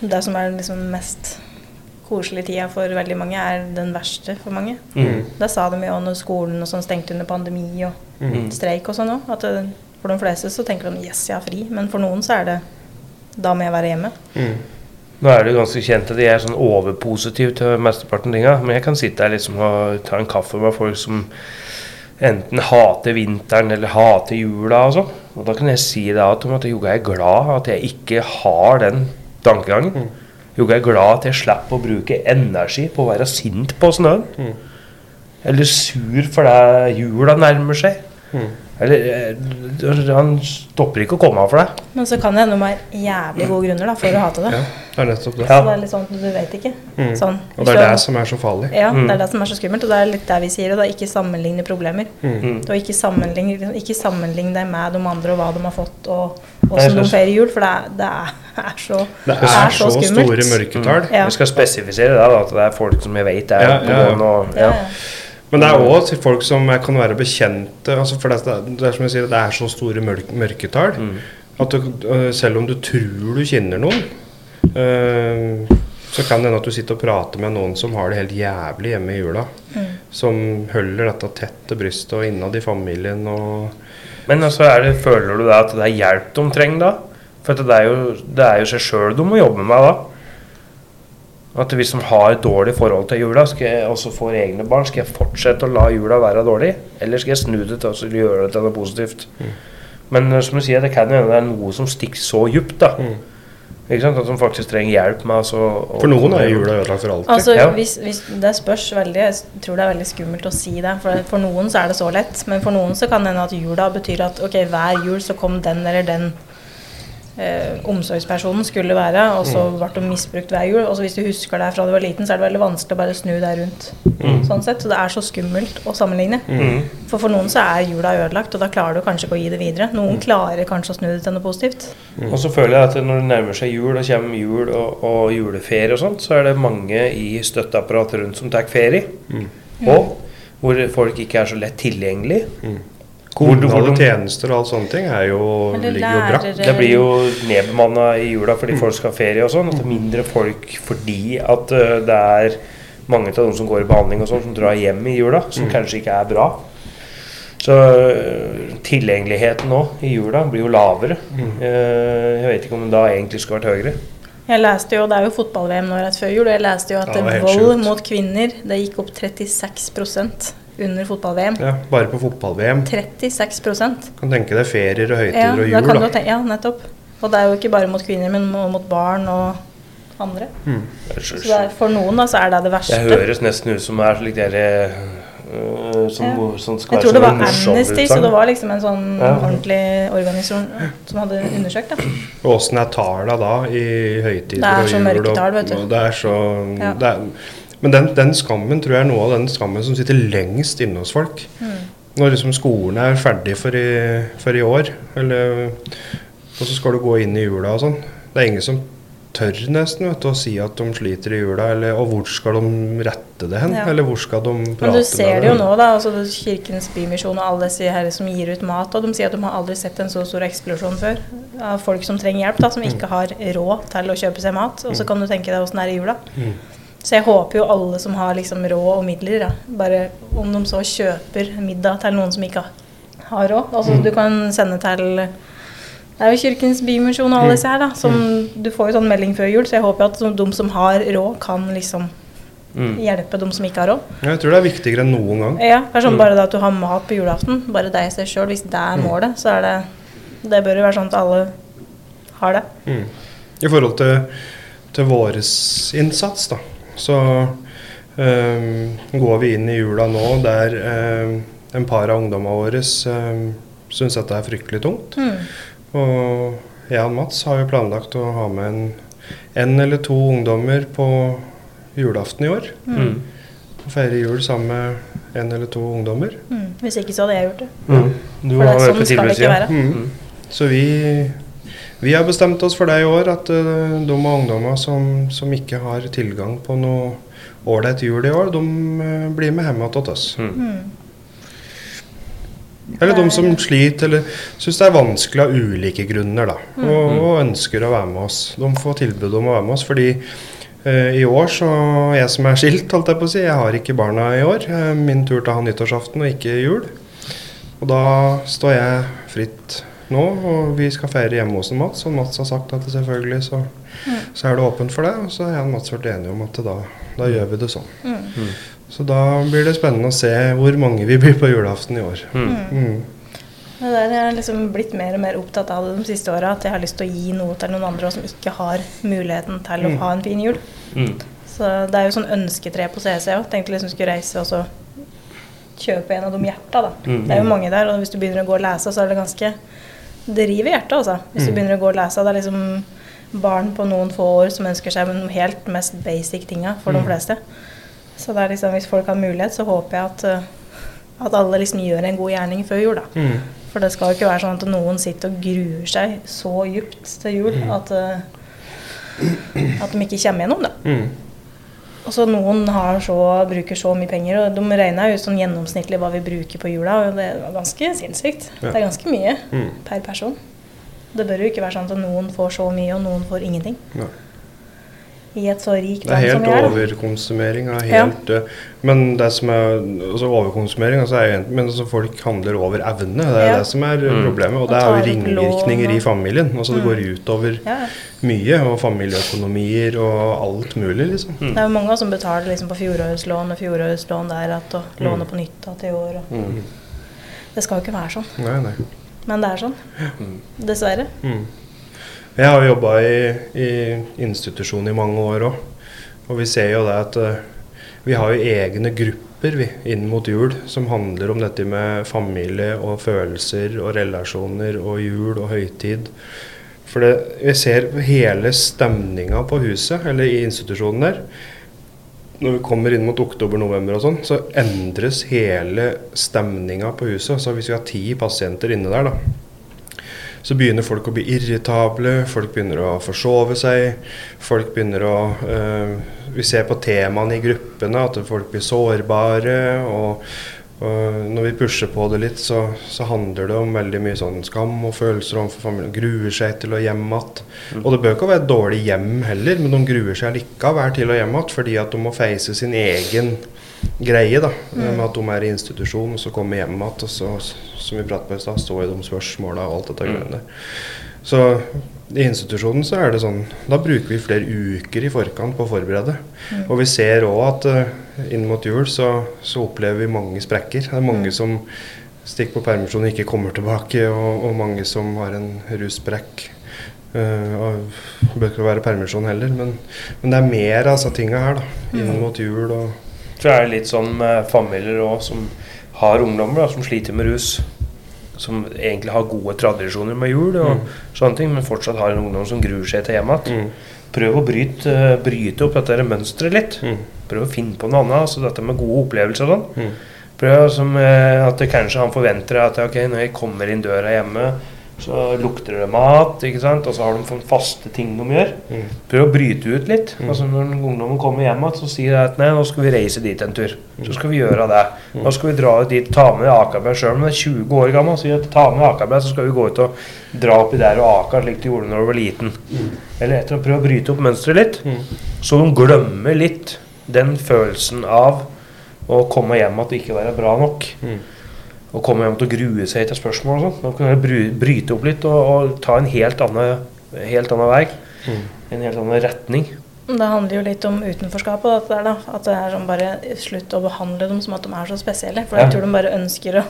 Speaker 7: Det som er liksom mest koselige tida for veldig mange, er den verste for mange.
Speaker 3: Mm.
Speaker 7: Det sa de jo når skolen og sånn stengte under pandemi og
Speaker 3: Mm.
Speaker 7: streik og sånn òg. At det, for de fleste så tenker de 'yes, jeg har fri', men for noen så er det 'da må jeg være hjemme'.
Speaker 6: Mm.
Speaker 3: Nå er det jo ganske kjent at jeg er sånn overpositiv til mesteparten av tinga, men jeg kan sitte her liksom og ta en kaffe med folk som enten hater vinteren eller hater jula og sånn. Og da kan jeg si det at, at jo, jeg er glad at jeg ikke har den tankegangen. Jo, jeg er glad at jeg slipper å bruke energi på å være sint på snøen.
Speaker 6: Mm.
Speaker 3: Eller sur fordi jula nærmer seg.
Speaker 6: Mm.
Speaker 3: Eller eh, Han stopper ikke å komme av for deg.
Speaker 7: Men så kan det hende de har jævlig gode grunner da, for å hate det.
Speaker 6: Ja, det er nettopp det.
Speaker 3: Ja.
Speaker 7: Så det er litt sånn, du vet ikke.
Speaker 6: Mm.
Speaker 7: Sånn,
Speaker 6: Og det er det som er så farlig.
Speaker 7: Ja,
Speaker 3: Mm.
Speaker 7: det er det som er så skummelt. Og det er litt det vi sier, og det er ikke sammenligne problemer.
Speaker 3: Mm.
Speaker 7: Og ikke sammenligne, ikke sammenligne deg med de andre og hva de har fått, og åssen de feirer jul, for det er, det er, er så
Speaker 6: Det
Speaker 7: det
Speaker 6: er
Speaker 7: er så
Speaker 6: så
Speaker 7: skummelt.
Speaker 6: store mørketall.
Speaker 7: Ja.
Speaker 3: Vi skal spesifisere det, da, at det er folk som jeg vet er
Speaker 6: Ja,
Speaker 3: på gården og
Speaker 7: Ja.
Speaker 6: Men det er òg til folk som er- kan være bekjente. Altså for det, er- det er som jeg sier, det er så store mørk, mørketall
Speaker 3: Mm.
Speaker 6: at du, øh, selv om du tror du kjenner noen, øh, så kan det hende at du sitter og prater med noen som har det helt jævlig hjemme i jula. Som holder dette tett til brystet og innad i familien og
Speaker 3: Men altså, er det, føler du da at det er hjelp de trenger da? For at det er jo, det er jo seg sjøl de må jobbe med da. At hvis de har et dårlig forhold til jula, skal jeg også få egne barn, skal jeg fortsette å la jula være dårlig? Eller skal jeg snu det til å gjøre det til noe positivt? Men eh, som du sier, det kan hende det er noe som stikker så djupt, da. Ikke sant? At faktisk trenger hjelp med altså, å
Speaker 6: For noen er jula ødelagt for alltid.
Speaker 7: Altså,
Speaker 3: Ja.
Speaker 7: hvis, hvis Det spørs veldig. Jeg tror det er veldig skummelt å si det. For, for noen så er det så lett. Men for noen så kan det hende at jula betyr at ok, hver jul så kom den eller den eh, omsorgspersonen skulle være, og så ble hun misbrukt hver jul. Og så hvis du husker det fra du var liten, så er det veldig vanskelig å bare snu deg rundt. Sånn sett, Så det er så skummelt å sammenligne.
Speaker 3: Mm.
Speaker 7: For for noen så er jula ødelagt, og da klarer du kanskje ikke å gi det videre. Noen klarer kanskje å snu det til noe positivt.
Speaker 3: Og så føler jeg at når det nærmer seg jul, og kommer jul og, og juleferie og sånt, så er det mange i støtteapparatet rundt som tar ferie. Og hvor folk ikke er så lett tilgjengelig. Hvor hvor
Speaker 6: Kommunale tjenester og alt sånne ting er jo, ligger jo brakk.
Speaker 3: Det blir jo nedbemanna i jula fordi folk skal ha ferie og sånn. At det er mindre folk fordi at øh, det er mange av de som går i behandling og sånn, som drar hjem i jula, som kanskje ikke er bra. Så øh, tilgjengeligheten nå i jula blir jo lavere. Eh, jeg vet ikke om den da egentlig skulle vært høyere.
Speaker 7: Jeg leste jo, Det er jo fotball-VM nå rett før jul, og jeg leste jo at
Speaker 6: Ja,
Speaker 7: vold mot kvinner det gikk opp 36 under fotball-VM.
Speaker 6: Ja, bare på fotball-VM.
Speaker 7: 36%
Speaker 6: Kan tenke deg ferier og
Speaker 7: ja,
Speaker 6: høytider og
Speaker 7: da
Speaker 6: jul,
Speaker 7: Da, du
Speaker 6: da.
Speaker 7: tenke, ja, nettopp. Og det er jo ikke bare mot kvinner, men mo- mot barn og andre. Så det er, for noen da, så er det det verste.
Speaker 3: Jeg høres nesten ut som er slik dere øh, som,
Speaker 7: Ja.
Speaker 3: som skal
Speaker 7: Jeg tror
Speaker 3: være
Speaker 7: det var Amnesty, så det var liksom en sånn
Speaker 3: Ja.
Speaker 7: ordentlig organisasjon som hadde undersøkt da.
Speaker 6: Og åssen er tallene da i høytider og jul?
Speaker 7: Det er
Speaker 6: og
Speaker 7: så mørketall, vet du.
Speaker 6: det er så
Speaker 7: Ja.
Speaker 6: det er, Men den, den skammen tror jeg er noe av den skammen som sitter lengst inne hos folk.
Speaker 7: Mm.
Speaker 6: Når liksom skolen er ferdig for i, for i år, eller, og så skal du gå inn i jula og sånn. Det er ingen som tør nesten vet du, å si at de sliter i jula, eller, og hvor skal de rette det hen?
Speaker 7: Ja.
Speaker 6: Eller hvor skal de prate med
Speaker 7: Men du ser det jo nå, da. altså Kirkens Bymisjon og alle disse her som gir ut mat. Og de sier at de har aldri sett en så stor eksplosjon før av folk som trenger hjelp, da, som ikke har råd til å kjøpe seg mat. Og så kan du tenke deg åssen det er i jula.
Speaker 6: Mm.
Speaker 7: Så jeg håper jo alle som har liksom råd og midler, da, bare om de så kjøper middag til noen som ikke har råd. Altså du kan sende til det er jo Kirkens Bymisjon og alle disse her, da. Som, du får jo sånn melding før jul, så jeg håper at de som har råd, kan liksom
Speaker 3: Mm.
Speaker 7: hjelpe de som ikke har råd.
Speaker 6: Jeg tror det er viktigere enn noen gang.
Speaker 7: Ja, det sånn bare det at du har mat på julaften, bare deg i seg sjøl, hvis det er målet, så er det Det bør jo være sånn at alle har det.
Speaker 6: Mm. I forhold til, til vår innsats, da, så ehm, går vi inn i jula nå der ehm, en par av ungdommene våre um, syns dette er fryktelig tungt.
Speaker 7: Mm.
Speaker 6: Og jeg og Mats har jo planlagt å ha med en, en eller to ungdommer på julaften i år.
Speaker 3: Mm.
Speaker 6: Og feire jul sammen med en eller to ungdommer.
Speaker 7: Mm. Hvis ikke så hadde jeg gjort det.
Speaker 3: Mm. Du
Speaker 7: For det sånn skal det ikke være.
Speaker 6: Mm. Så vi, vi har bestemt oss for det i år, at uh, de ungdommer som, som ikke har tilgang på noe ålreit jul i år, de uh, blir med hjem til oss.
Speaker 3: Mm.
Speaker 7: Mm.
Speaker 6: Eller de som sliter eller syns det er vanskelig av ulike grunner, da, og, og ønsker å være med oss. De får tilbud om å være med oss fordi uh, i år, så jeg som er skilt, holdt jeg på å si, jeg har ikke barna i år. Eh, min tur til å ha nyttårsaften og ikke jul. Og da står jeg fritt nå, og vi skal feire hjemme hos Mats. Og Mats har sagt at det selvfølgelig så, så er det åpent for det. Og så er jeg og Mats vært enige om at da, da gjør vi det sånn.
Speaker 7: Mm.
Speaker 6: Så da blir det spennende å se hvor mange vi blir på julaften i år.
Speaker 3: Mm.
Speaker 6: Mm.
Speaker 7: Det der jeg har liksom blitt mer og mer opptatt av det de siste åra, at jeg har lyst til å gi noe til noen andre som ikke har muligheten til å ha en fin jul.
Speaker 3: Mm.
Speaker 7: Så det er jo sånn ønsketre på CC òg. Tenkte liksom skulle reise og så kjøpe en av de hjerta, da.
Speaker 3: Mm.
Speaker 7: Det er jo mange der, og hvis du begynner å gå og lese, så er det ganske Det river i hjertet, altså. Hvis du
Speaker 3: Mm.
Speaker 7: begynner å gå og lese. Det er liksom barn på noen få år som ønsker seg de helt mest basic tinga for de
Speaker 3: Mm.
Speaker 7: fleste. Så det er liksom, hvis folk har mulighet, så håper jeg at, eh, at alle liksom gjør en god gjerning før jul, da.
Speaker 6: Mm.
Speaker 7: For det skal jo ikke være sånn at noen sitter og gruer seg så djupt til jul
Speaker 3: Mm.
Speaker 7: at, eh, at de ikke kommer gjennom det.
Speaker 6: Mm.
Speaker 7: Og så noen har så, bruker så mye penger, og de regna jo sånn gjennomsnittlig hva vi bruker på jula, og det var ganske sinnssykt.
Speaker 6: Ja.
Speaker 7: Det er ganske mye
Speaker 6: Mm.
Speaker 7: per person. Det bør jo ikke være sånn at noen får så mye, og noen får ingenting.
Speaker 6: Nei.
Speaker 7: I et så rikt
Speaker 6: Det
Speaker 7: land som
Speaker 6: helt
Speaker 7: vi er.
Speaker 6: overkonsumering. Er
Speaker 7: Ja.
Speaker 6: helt, ja. Men det som er altså overkonsumering altså er Men altså folk handler over evne. Det er
Speaker 7: Ja.
Speaker 6: det som er eh,
Speaker 3: Mm.
Speaker 6: problemet. Og
Speaker 7: Og
Speaker 6: det er jo ringvirkninger i familien. Altså Det
Speaker 7: Mm.
Speaker 6: går utover
Speaker 7: Ja,
Speaker 6: mye. Og familieøkonomier og alt mulig, liksom.
Speaker 7: det er jo mange som betaler liksom på fjorårslån og fjorårslån der igjen, og
Speaker 6: Mm.
Speaker 7: låner på nytt igjen til i år. Og.
Speaker 3: Mm.
Speaker 7: Det skal jo ikke være sånn,
Speaker 6: Nei, nei.
Speaker 7: men det er sånn.
Speaker 3: Mm.
Speaker 7: Dessverre.
Speaker 6: Jeg har jobba i, i institusjon i mange år òg. Og vi ser jo det at eh, vi har jo egne grupper vi, inn mot jul som handler om dette med familie og følelser og relasjoner og jul og høytid. For det, jeg ser hele stemninga på huset, eller i institusjonen der. Når vi kommer inn mot oktober-november og sånn, så endres hele stemninga på huset. Så hvis vi har ti pasienter inne der, da, så begynner folk å bli irritable, folk begynner å forsove seg. Folk begynner å øh, Vi ser på temaene i gruppene at folk blir sårbare. Og, og når vi pusher på det litt, så, så handler det om veldig mye sånn skam og følelser overfor familien. Gruer seg til å hjem igjen. Og det bør ikke være et dårlig hjem heller, men de gruer seg likevel til å hjem igjen fordi at de må face sin egen greie. da, Med at de er i institusjon, og så kommer hjem igjen, og så, som vi pratet på i stad, stå i de spørsmåla og alt dette
Speaker 3: Mm.
Speaker 6: greiene der. Så i institusjonen så er det sånn Da bruker vi flere uker i forkant på å forberede.
Speaker 7: Mm.
Speaker 6: Og vi ser òg at uh, inn mot jul så, så opplever vi mange sprekker. Det er mange
Speaker 7: Mm.
Speaker 6: som stikker på permisjon og ikke kommer tilbake, og, og mange som har en russprekk. Uh, det bør ikke være permisjon heller, men, men det er mer av disse tinga her, da. Inn
Speaker 7: Mm.
Speaker 6: mot jul og
Speaker 3: Så er det litt sånn med familier òg som har ungdommer da, som sliter med rus. Som egentlig har gode tradisjoner med jul og
Speaker 6: Mm.
Speaker 3: sånne ting, men fortsatt har en ungdom som gruer seg til hjem igjen.
Speaker 6: mm,
Speaker 3: Prøv å bryte, bryte opp dette mønsteret litt.
Speaker 6: mm,
Speaker 3: Prøv å finne på noe annet. altså Dette med gode opplevelser og sånn.
Speaker 6: mm,
Speaker 3: Prøv som eh, at kanskje han forventer at ok, når jeg kommer inn døra hjemme, så lukter det mat, ikke sant? og så har de faste ting de gjør.
Speaker 6: mm,
Speaker 3: Prøv å bryte ut litt.
Speaker 6: Mm.
Speaker 3: Altså Når ungdommen kommer hjem igjen, så sier de at nei, nå skal vi reise dit en tur. Så skal vi gjøre det. Nå skal vi dra ut dit, ta med Akerberg sjøl om det er 20 år gammel. Sier at ta med Akerberg, så skal vi gå ut og dra oppi der og aka slik de gjorde når du var liten. Eller etter å prøve å bryte opp mønsteret litt.
Speaker 6: mm.
Speaker 3: Så de glemmer litt den følelsen av å komme hjem at det ikke være bra nok.
Speaker 6: Mm.
Speaker 3: Å komme hjem til å grue seg til spørsmål og sånn. De kan bry- bryte opp litt og, og ta en helt annen, helt annen vei.
Speaker 6: Mm.
Speaker 3: En helt annen retning.
Speaker 7: Det handler jo litt om utenforskapet. At det er, da. At det er sånn bare slutt å behandle dem som at de er så spesielle. For
Speaker 3: Ja.
Speaker 7: jeg tror de bare ønsker å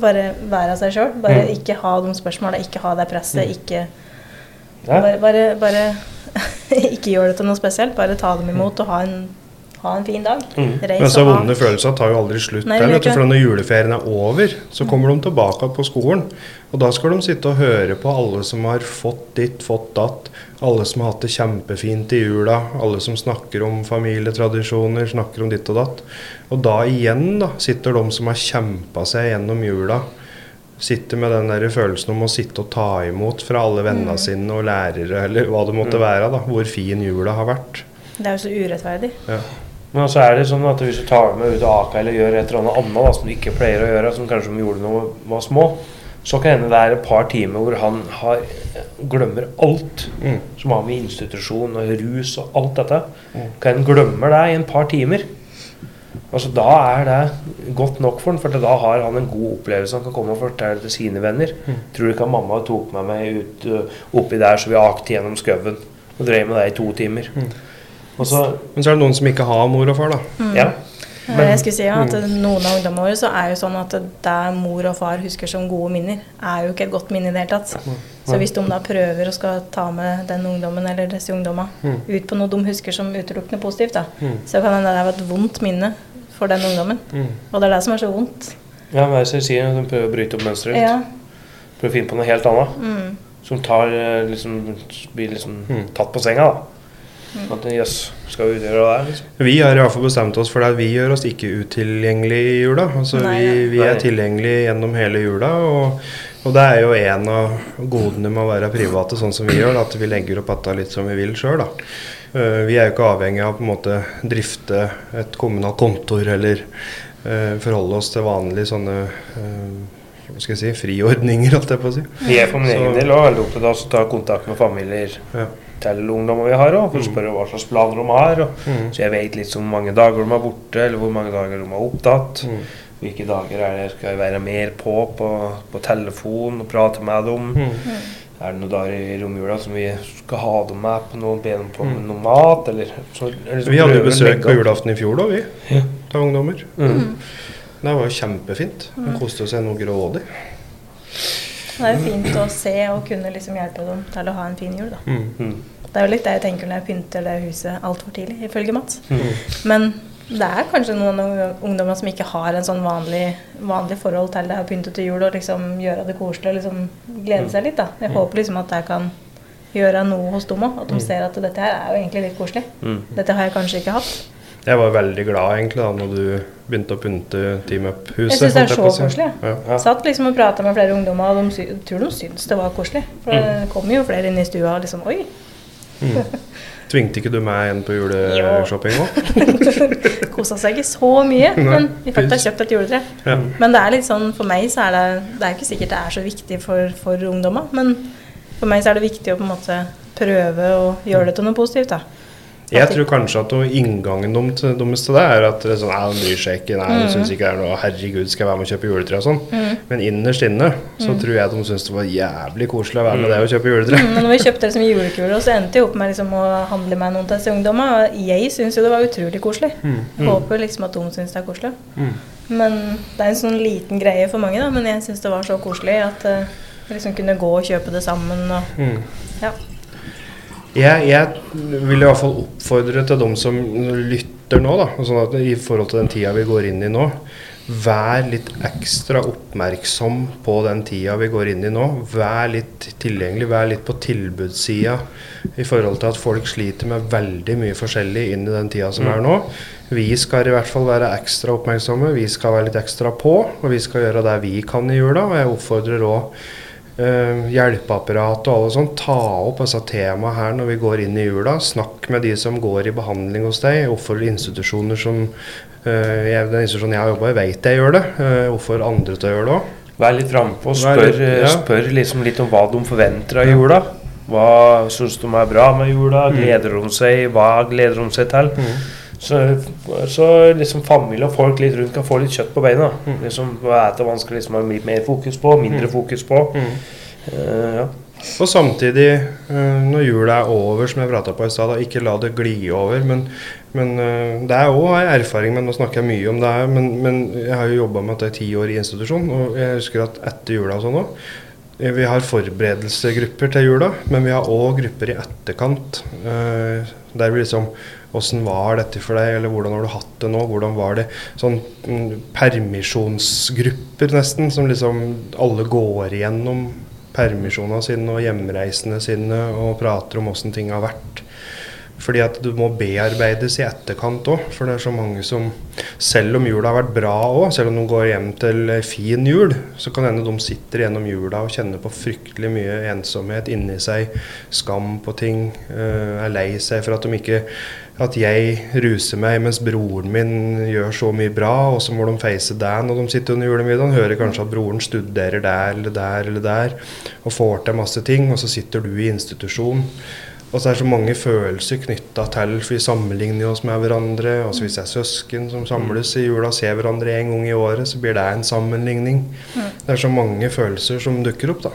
Speaker 7: bare være seg sjøl. Bare
Speaker 3: Mm.
Speaker 7: ikke ha de spørsmåla, ikke ha det presset. Ikke
Speaker 3: Ja.
Speaker 7: Bare, bare, bare ikke gjør det til noe spesielt. Bare ta dem imot og ha en, ha en fin dag.
Speaker 3: Mm.
Speaker 7: Reis
Speaker 6: Men så vonde følelser tar jo aldri slutt.
Speaker 7: Nei,
Speaker 6: der, vet du, for når juleferien er over, så kommer de tilbake på skolen. Og da skal de sitte og høre på alle som har fått ditt, fått datt. Alle som har hatt det kjempefint i jula. Alle som snakker om familietradisjoner, snakker om ditt og datt. Og da igjen da, sitter de som har kjempa seg gjennom jula. Sitter med den der følelsen om å sitte og ta imot fra alle vennene
Speaker 7: Mm.
Speaker 6: sine og lærere, eller hva det måtte være. da, Hvor fin jula har vært.
Speaker 7: Det er jo så urettferdig.
Speaker 6: Ja.
Speaker 3: Men så er det sånn at hvis du tar med ut av Aka eller gjør et eller annet annet da, som du ikke pleier å gjøre, som kanskje de gjorde da de var små, så kan hende det er et par timer hvor han har, glemmer alt
Speaker 6: Mm.
Speaker 3: som har med institusjon og rus og alt dette.
Speaker 6: Mm.
Speaker 3: Kan hende glemmer det i en par timer. Altså Da er det godt nok for han, for da har han en god opplevelse han kan komme og fortelle til sine venner.
Speaker 6: Mm.
Speaker 3: Tror du ikke at mamma tok med meg ut uh, oppi der så vi akte gjennom skauen og drev med det i to timer?
Speaker 6: Mm.
Speaker 3: Og så,
Speaker 6: Men så er det noen som ikke har mor og far, da.
Speaker 3: Mm.
Speaker 7: Ja,
Speaker 3: Men-
Speaker 7: jeg skulle si ja, at Noen av ungdommene våre så er jo sånn at det mor og far husker som gode minner, er jo ikke et godt minne i det hele tatt. Så hvis de da prøver å skal ta med den ungdommen eller disse ungdommene
Speaker 6: Mm.
Speaker 7: ut på noe de husker som utelukkende positivt, da,
Speaker 6: Mm.
Speaker 7: så kan det være et vondt minne for den ungdommen.
Speaker 6: Mm.
Speaker 7: Og det er det som er så vondt.
Speaker 3: Ja, hva er det som sier? De prøver å bryte opp mønsteret litt.
Speaker 7: Ja.
Speaker 3: Prøver å finne på noe helt annet.
Speaker 7: Mm.
Speaker 3: Som tar, eh, liksom, blir liksom
Speaker 6: Mm.
Speaker 3: tatt på senga. da. At jøss, skal vi utgjøre det? Liksom.
Speaker 6: Vi har i hvert fall bestemt oss for det vi gjør oss ikke utilgjengelig i jula. Altså
Speaker 7: Nei,
Speaker 6: vi,
Speaker 7: ja.
Speaker 6: vi er tilgjengelig gjennom hele jula. Og, og det er jo en av godene med å være private sånn som vi gjør, at vi legger opp dette litt som vi vil sjøl. Eh, vi er jo ikke avhengig av å drifte et kommunalt kontor eller uh, forholde oss til vanlige sånne uh, hva skal jeg si, friordninger, holdt jeg på å si.
Speaker 3: Jeg for min egen del er veldig opptatt av å ta kontakt med familier
Speaker 6: Ja.
Speaker 3: Til ungdommer vi har, òg. for å spørre hva slags planer de har. Og,
Speaker 6: Mm.
Speaker 3: Så jeg vet litt om hvor mange dager de er borte, eller hvor mange dager de er opptatt.
Speaker 6: Mm.
Speaker 3: Hvilke dager er det skal jeg være mer på på, på telefon og prate med dem.
Speaker 6: Mm.
Speaker 3: Er det noen dager i romjula som vi skal ha dem med på noe, be dem på noe mat? Eller, så, eller så
Speaker 6: Vi hadde jo besøk på julaften i fjor da, vi.
Speaker 3: Ja.
Speaker 6: Av ungdommer.
Speaker 3: Mm.
Speaker 6: Det var jo kjempefint. Vi koste seg noe grådig.
Speaker 7: Det er jo fint å se og kunne liksom hjelpe dem til å ha en fin jul, da.
Speaker 6: Mm.
Speaker 3: Mm.
Speaker 7: Det er jo litt det jeg tenker når jeg pynter det huset altfor tidlig, ifølge Mats.
Speaker 3: Mm.
Speaker 7: Men det er kanskje noen ungdommer som ikke har en sånn vanlig, vanlig forhold til det å pynte til jul og liksom gjøre det koselig og liksom glede seg litt. da. Jeg håper liksom at jeg kan gjøre noe hos dem òg. At de ser at dette her er jo egentlig litt koselig.
Speaker 3: Mm.
Speaker 7: Dette har jeg kanskje ikke hatt.
Speaker 6: Jeg var veldig glad egentlig da når du begynte å pynte Team Up-huset.
Speaker 7: Jeg syns det er så koselig.
Speaker 6: Ja.
Speaker 3: Ja.
Speaker 7: Satt liksom og prata med flere ungdommer, og de sy tror de syns det var koselig. For det kommer jo flere inn i stua og liksom Oi,
Speaker 6: Tvingte ikke du meg igjen på juleshopping òg?
Speaker 7: kosa seg ikke så mye.
Speaker 6: Nei,
Speaker 7: Men vi fikk da kjøpt et juletre.
Speaker 6: Ja.
Speaker 7: Men det er litt sånn, for meg så er det Det er ikke sikkert det er så viktig for, for ungdommer, men for meg så er det viktig å på en måte prøve å gjøre det til noe positivt. da.
Speaker 6: Jeg tror kanskje at noe inngangen dem til, deres til det er at det er sånn, nei, de bryr seg ikke, nei, de syns ikke det er noe Herregud, skal jeg være med og kjøpe juletre og sånn. Men innerst inne så tror jeg de syns det var jævlig koselig å være med det og kjøpe juletre.
Speaker 7: Mm, Men når vi kjøpte det som julekule, så endte jeg opp med liksom å handle med noen til disse ungdommene. Og jeg syns jo det var utrolig koselig. Jeg håper liksom at de syns det er koselig.
Speaker 6: Mm.
Speaker 7: Men det er en sånn liten greie for mange, da. Men jeg syns det var så koselig at vi liksom kunne gå og kjøpe det sammen. Og,
Speaker 6: Mm.
Speaker 7: ja.
Speaker 6: Jeg, jeg vil i hvert fall oppfordre til dem som lytter nå, da, sånn at i forhold til den tida vi går inn i nå. Vær litt ekstra oppmerksom på den tida vi går inn i nå. Vær litt tilgjengelig, vær litt på tilbudssida i forhold til at folk sliter med veldig mye forskjellig inn i den tida som er nå. Vi skal i hvert fall være ekstra oppmerksomme, vi skal være litt ekstra på, og vi skal gjøre det vi kan i jula. Og jeg oppfordrer òg eh, hjelpeapparat og alle sånn, ta opp disse temaene her når vi går inn i jula. Snakk med de som går i behandling hos deg. Hvorfor institusjoner som eh, jeg, Den institusjonen jeg har jobba i, vet jeg gjør det. Uh, Oppfordrer andre til å gjøre det òg.
Speaker 3: Vær litt frampå og spør,
Speaker 6: litt- ja.
Speaker 3: spør liksom litt om hva de forventer av jula. Hva syns de er bra med jula?
Speaker 6: Mm.
Speaker 3: Gleder de seg? Hva gleder de seg til? Så, så liksom familie og folk litt rundt kan få litt kjøtt på beina.
Speaker 6: Mm.
Speaker 3: Liksom, hva er det vanskelig liksom, å ha litt mer fokus på? Mindre fokus på? Eh, ja.
Speaker 6: Og samtidig, eh, når jula er over, som jeg prata på i stad, ikke la det gli over. Men, men eh, det er òg en erfaring, men nå snakker jeg mye om det her. Men, men jeg har jo jobba med dette i ti år i institusjon, og jeg husker at etter jula og sånn òg Vi har forberedelsesgrupper til jula, men vi har òg grupper i etterkant. eh, der vi liksom Åssen var dette for deg, eller hvordan har du hatt det nå? Hvordan var det? Sånn mm, permisjonsgrupper, nesten, som liksom alle går igjennom permisjonene sine og hjemreisene sine og prater om åssen ting har vært. Fordi at du må bearbeides i etterkant òg. For det er så mange som Selv om jula har vært bra òg, selv om de går hjem til fin jul, så kan hende de sitter gjennom jula og kjenner på fryktelig mye ensomhet inni seg. Skam på ting. eh, er lei seg for at de ikke at jeg ruser meg mens broren min gjør så mye bra, og så må de face det når de sitter under julemiddagen. Hører kanskje at broren studerer der eller der eller der og får til masse ting, og så sitter du i institusjon. Og så er det så mange følelser knytta til, for vi sammenligner oss med hverandre. Altså Hvis det er søsken som samles i jula og ser hverandre en gang i året, så blir det en sammenligning. Det er så mange følelser som dukker opp, da.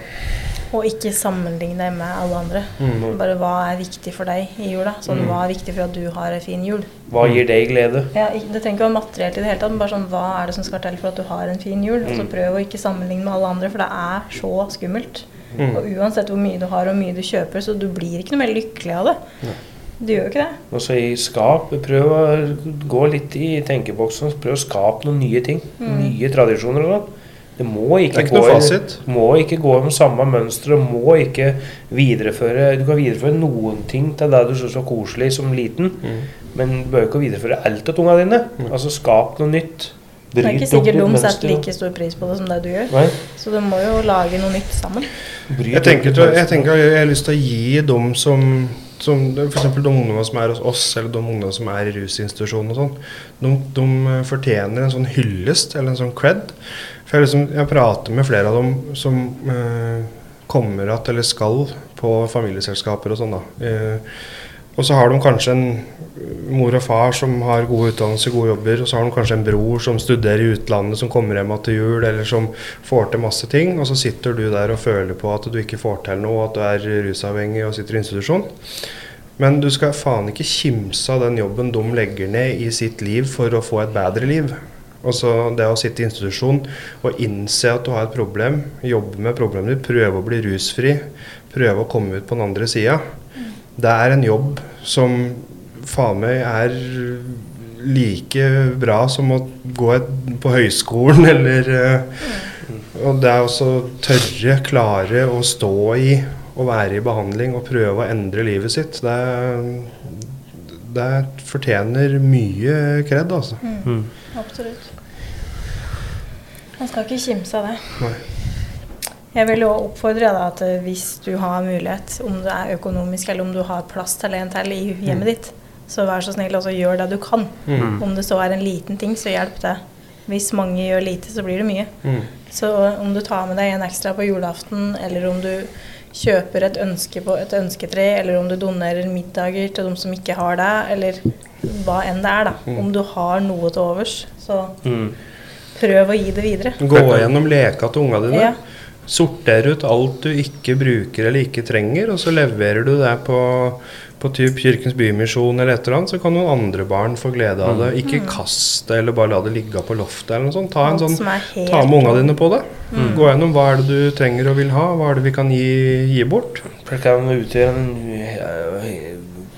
Speaker 7: Og ikke sammenligne deg med alle andre.
Speaker 6: Mm.
Speaker 7: Bare hva er viktig for deg i jula? Sånn, Hva er viktig for at du har en fin jul?
Speaker 3: Hva gir deg glede?
Speaker 7: Ja, det trenger ikke være materielt i det hele tatt, men bare sånn, hva er det som skal til for at du har en fin jul? Og så prøv å ikke sammenligne med alle andre, for det er så skummelt.
Speaker 6: Mm.
Speaker 7: Og uansett hvor mye du har og mye du kjøper, så du blir ikke noe mer lykkelig av det. Du gjør jo ikke det.
Speaker 3: Også i skap, prøv å gå litt i tenkeboksen. Prøv å skape noen nye ting. Nye tradisjoner og sånn. Det må ikke,
Speaker 6: Det ikke
Speaker 3: gå, må ikke gå med samme mønster og må ikke videreføre Du kan videreføre noen ting til det du syns var koselig som liten, men du bør ikke videreføre alt av tunga dine. Altså Skap noe nytt.
Speaker 7: Det er ikke sikkert de setter like stor pris på det som det du gjør.
Speaker 3: Nei,
Speaker 7: Så du må jo lage noe nytt sammen.
Speaker 6: Jeg tenker, jeg tenker jeg har lyst til å gi dem som som f.eks. de ungdommene som er hos oss, eller de ungdommene som er i rusinstitusjonen og sånn, de, de eh, fortjener en sånn hyllest, eller en sånn cred. For jeg, liksom, jeg prater med flere av dem som eh, kommer att eller skal på familieselskaper og sånn, da. Eh, og så har de kanskje en mor og far som har gode utdannelser, gode jobber, og så har de kanskje en bror som studerer i utlandet, som kommer hjem til jul, eller som får til masse ting. Og så sitter du der og føler på at du ikke får til noe, at du er rusavhengig og sitter i institusjon. Men du skal faen ikke kimse av den jobben de legger ned i sitt liv for å få et bedre liv. Altså det å sitte i institusjon og innse at du har et problem, jobbe med problemet ditt, prøve å bli rusfri, prøve å komme ut på den andre sida det er en jobb som faen meg er like bra som å gå et, på høyskolen eller uh, Og det er også tørre, klare å stå i og være i behandling og prøve å endre livet sitt. Det, det fortjener mye kred, altså.
Speaker 7: Mm. Absolutt. Man skal ikke kimse av det.
Speaker 6: Nei.
Speaker 7: Jeg vil også oppfordre deg at eh, hvis du har mulighet, om det er økonomisk eller om du har plass til en til i hjemmet ditt, så vær så snill og gjør det du kan.
Speaker 6: Mm.
Speaker 7: Om det så er en liten ting, så hjelp det. Hvis mange gjør lite, så blir det mye.
Speaker 6: Mm.
Speaker 7: Så om du tar med deg en ekstra på julaften, eller om du kjøper et ønske på et ønsketre, eller om du donerer middager til de som ikke har det, eller hva enn det er, da.
Speaker 6: Mm.
Speaker 7: Om du har noe til overs, så
Speaker 3: Mm.
Speaker 7: prøv å gi det videre.
Speaker 6: Gå gjennom leka til unga dine.
Speaker 7: Ja.
Speaker 6: Sortere ut alt du ikke bruker eller ikke trenger, og så leverer du det på, på typ Kirkens Bymisjon eller et eller annet, så kan noen andre barn få glede av det. Ikke kast det, eller bare la det ligge på loftet eller noe sånt. Ta, en sånn, ta med unga dine på det. Gå gjennom hva er det du trenger og vil ha, hva er det vi kan gi, gi bort.
Speaker 3: For det kan utgjøre en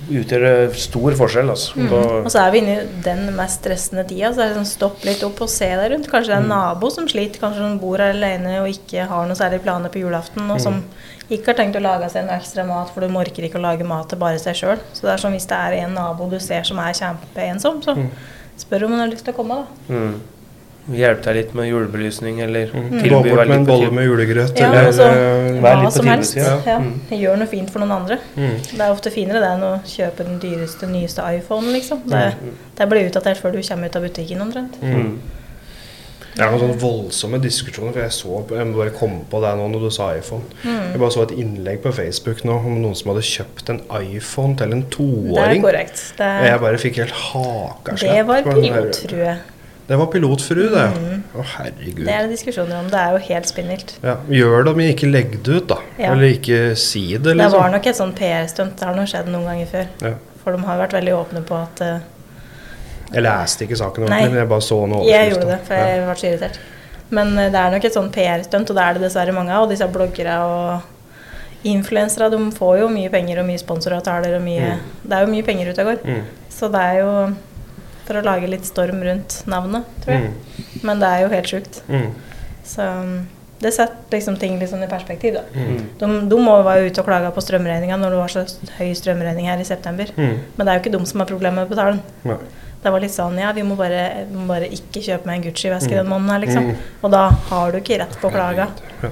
Speaker 3: utgjøre stor forskjell, altså.
Speaker 7: Og så er vi inne i den mest stressende tida, så er det sånn stopp litt opp og se deg rundt. Kanskje det er en nabo som sliter, kanskje som bor alene og ikke har noe særlig planer på julaften, og som ikke har tenkt å lage seg noe ekstra mat, for du orker ikke å lage mat til bare seg sjøl. Så det er sånn hvis det er en nabo du ser som er kjempeensom, så spør om hun har lyst til å komme, da.
Speaker 3: mm. Hjelpe deg litt med julebelysning, eller
Speaker 6: Gå
Speaker 3: tilby
Speaker 6: bort med en bolle med julegrøt.
Speaker 7: Ja,
Speaker 6: eller,
Speaker 7: altså,
Speaker 6: eh,
Speaker 3: Vær litt på
Speaker 7: som helst. Ja.
Speaker 3: Mm.
Speaker 7: Gjør noe fint for noen andre.
Speaker 6: mm.
Speaker 7: Det er ofte finere det enn å kjøpe den dyreste, nyeste iPhonen, liksom. Det, det blir utdatert før du kommer ut av butikken omtrent.
Speaker 3: Mm.
Speaker 6: Det er noen sånne voldsomme diskusjoner, for jeg så Jeg må bare komme på det nå når du sa iPhone. Jeg bare så et innlegg på Facebook nå om noen som hadde kjøpt en iPhone til en toåring.
Speaker 7: Det er korrekt. Det,
Speaker 6: jeg bare fikk helt hakaslepp.
Speaker 7: det var
Speaker 6: pilot, tror
Speaker 7: pilotfrue.
Speaker 6: Det var pilotfrue, det. Å, herregud.
Speaker 7: Det er det diskusjoner om. Det er jo helt spinnelt.
Speaker 6: Ja, gjør det, men ikke legg det ut, da.
Speaker 7: Ja.
Speaker 6: Eller ikke si det, Liksom.
Speaker 7: Det var nok et sånn PR-stunt. Det har nok skjedd noen ganger før.
Speaker 6: Ja.
Speaker 7: For de har vært veldig åpne på at uh,
Speaker 6: Jeg leste ikke saken ordentlig, men jeg bare så noe
Speaker 7: Jeg gjorde det, for jeg ble så irritert. Men eh, det er nok et sånn PR-stunt, og det er det dessverre mange av. Og disse bloggere og influensere, de får jo mye penger og mye sponsoravtaler og mye Det er jo mye penger ute og går.
Speaker 6: Mm.
Speaker 7: Så det er jo for å lage litt storm rundt navnet, tror jeg.
Speaker 6: Mm.
Speaker 7: Men det er jo helt sjukt.
Speaker 6: Mm.
Speaker 7: Så um, det setter liksom ting litt sånn i perspektiv, da.
Speaker 6: Mm.
Speaker 7: De, de være ute og klage på strømregninga når det var så høy strømregning her i september.
Speaker 6: Mm.
Speaker 7: Men det er jo ikke de som har problemer med å betale den.
Speaker 6: Nei.
Speaker 7: Det var litt sånn ja, vi må bare, vi må bare ikke kjøpe meg en Gucci-veske den måneden her, liksom.
Speaker 6: Mm.
Speaker 7: Og da har du ikke rett på å klage.
Speaker 6: Ja.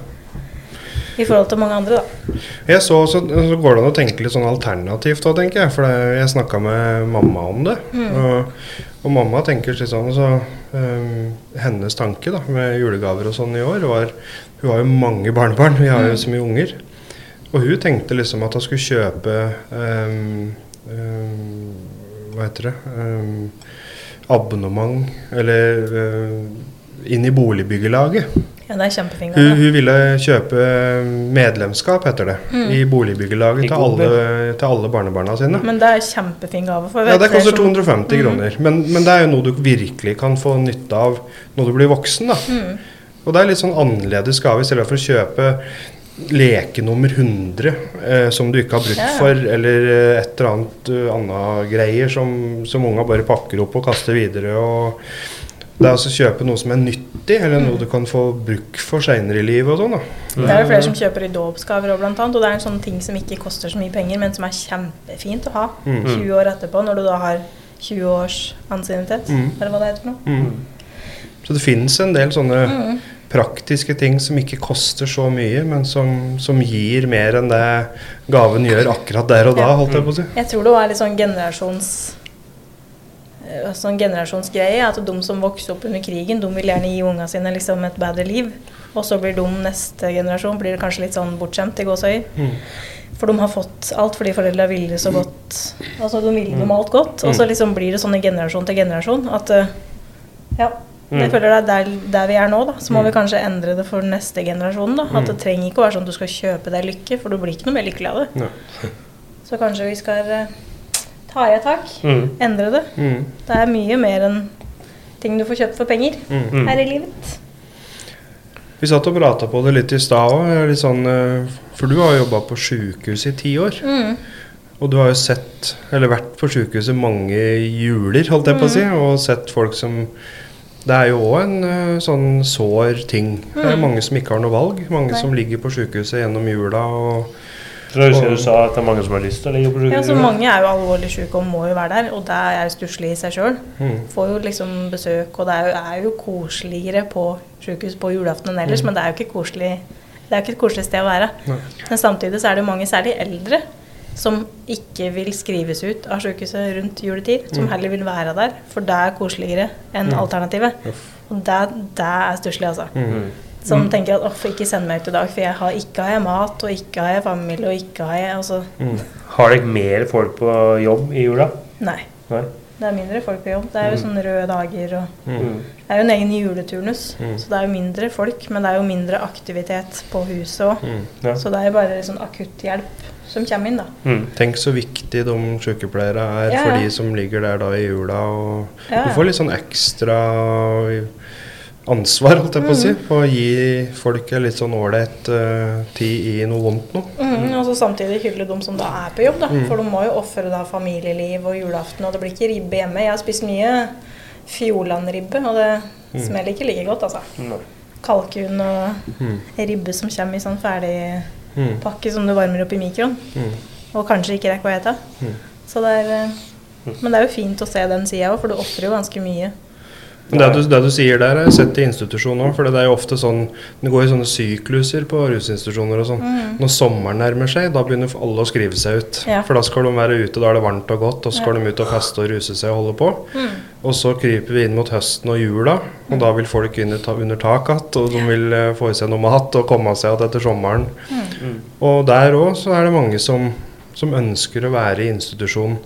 Speaker 7: I forhold til mange andre, da.
Speaker 6: Jeg så, så, så går det an å tenke litt sånn alternativt òg, tenker jeg. For det, jeg snakka med mamma om det. Og, og mamma tenker litt sånn så, um, Hennes tanke da, med julegaver og sånn i år var Hun har jo mange barnebarn, vi har jo så mye unger. Og hun tenkte liksom at hun skulle kjøpe um, um, Hva heter det? Abonnement, eller eh, inn i boligbyggelaget.
Speaker 7: Ja, det er kjempefint.
Speaker 6: Hun, hun ville kjøpe medlemskap, heter det, i boligbyggelaget til alle, til alle barnebarna sine.
Speaker 7: Men det er kjempefin gave. For
Speaker 6: Ja, det koster
Speaker 7: flere som-
Speaker 6: 250 kroner, men, men det er jo noe du virkelig kan få nytte av når du blir voksen. da.
Speaker 7: Mm.
Speaker 6: Og det er litt sånn annerledes gave, i stedet for å kjøpe leke nummer 100 eh, som du ikke har brukt
Speaker 7: Ja, ja.
Speaker 6: for, eller eh, et eller annet uh, annet greier som, som unga bare pakker opp og kaster videre. og det er altså å kjøpe noe som er nyttig, eller
Speaker 7: Mm.
Speaker 6: noe du kan få bruk for seinere i livet og sånn. da.
Speaker 7: Det er jo flere som kjøper i dåpsgaver òg, blant annet. Og det er en sånn ting som ikke koster så mye penger, men som er kjempefint å ha
Speaker 6: Mm.
Speaker 7: 20 år etterpå, når du da har 20 års ansiennitet,
Speaker 6: Mm.
Speaker 7: eller hva det heter for noe.
Speaker 6: Mm. Så det finnes en del sånne
Speaker 7: Mm.
Speaker 6: praktiske ting som ikke koster så mye, men som, som gir mer enn det gaven gjør akkurat der og da, holdt jeg på å si.
Speaker 7: Jeg tror det var litt sånn generasjons sånn generasjonsgreie. At de som vokste opp under krigen, de vil gjerne gi unga sine liksom et bedre liv. Og så blir de neste generasjon blir det kanskje litt sånn bortskjemt i gåsøyer.
Speaker 6: Mm.
Speaker 7: For de har fått alt fordi foreldra ville så godt. Altså de ville dem alt godt. Og så liksom blir det sånn i generasjon til generasjon at eh, Ja. Jeg
Speaker 3: Mm.
Speaker 7: føler det er der, der vi er nå, da. Så må vi kanskje endre det for neste generasjon. da. At det trenger ikke å være sånn at du skal kjøpe deg lykke, for du blir ikke noe mer lykkelig av det. Så kanskje vi skal eh, ta i et tak.
Speaker 3: Mm.
Speaker 7: Endre det.
Speaker 6: Mm.
Speaker 7: Det er mye mer enn ting du får kjøpt for penger
Speaker 6: Mm.
Speaker 7: her i livet.
Speaker 6: Vi satt og prata på det litt i stad òg, sånn, eh, for du har jobba på sjukehus i ti år.
Speaker 7: Mm.
Speaker 6: Og du har jo sett, eller vært på sjukehuset mange juler, holdt jeg på å si, og sett folk som Det er jo òg en eh, sånn sår ting. Det er mange som ikke har noe valg. Mange
Speaker 7: Nei.
Speaker 6: som ligger på sjukehuset gjennom jula og
Speaker 3: jeg husker du sa at det er mange som har lyst til å ligge på
Speaker 7: Ja, så. Mange er jo alvorlig syke og må jo være der, og det er stusslig i seg sjøl.
Speaker 6: mm,
Speaker 7: Får jo liksom besøk, og det er jo, er jo koseligere på sykehus på julaften enn ellers, men det er jo ikke koselig det er jo ikke et koselig sted å være.
Speaker 6: Nei.
Speaker 7: Men samtidig så er det mange, særlig eldre, som ikke vil skrives ut av sykehuset rundt juletid. Som heller vil være der, for det er koseligere enn alternativet. Og det, det er stusslig, altså.
Speaker 6: mm.
Speaker 7: Som tenker at åh, ikke sende meg ut i dag, for jeg har, ikke har jeg mat, og ikke har jeg familie, og ikke har jeg altså,
Speaker 3: Har dere mer folk på jobb i jula?
Speaker 7: Nei.
Speaker 3: Nei.
Speaker 7: Det er mindre folk på jobb. Det er jo sånne røde dager og
Speaker 3: Mm.
Speaker 7: Det er jo en egen juleturnus, så det er jo mindre folk, men det er jo mindre aktivitet på huset òg.
Speaker 3: Ja.
Speaker 7: Så det er jo bare sånn akutthjelp som kommer inn, da.
Speaker 3: Mm.
Speaker 6: Tenk så viktig de sykepleiere er
Speaker 7: Ja,
Speaker 6: for de som ligger der da i jula. Og
Speaker 7: Ja,
Speaker 6: Du får litt sånn ekstra ansvar, holdt jeg på å si, på å gi folk en litt sånn ålreit uh, tid i noe vondt noe.
Speaker 7: Mm, og så samtidig hylle dem som da er på jobb, da. For de må jo ofre da familieliv og julaften, og det blir ikke ribbe hjemme. Jeg har spist mye Fjordland-ribbe, og det smeller ikke like godt, altså. Kalkun og ribbe som kommer i sånn
Speaker 6: Mm.
Speaker 7: ferdigpakke som du varmer opp i mikroen.
Speaker 6: Mm.
Speaker 7: Og kanskje ikke rekker å ete. Så det er eh, Men det er jo fint å se den sida òg, for du ofrer jo ganske mye.
Speaker 6: Det du, det du sier der, er sett i institusjon òg. For det er jo ofte sånn Det går i sånne sykluser på rusinstitusjoner og sånn. Når sommeren nærmer seg, da begynner alle å skrive seg ut.
Speaker 7: Ja.
Speaker 6: For da skal de være ute, da er det varmt og godt, og så skal de ut og feste og ruse seg og holde på. Og så kryper vi inn mot høsten og jula, og da vil folk inn under tak igjen. Og de vil eh, få i seg noe mat og komme seg igjen etter sommeren. Og der òg så er det mange som som ønsker å være i institusjon.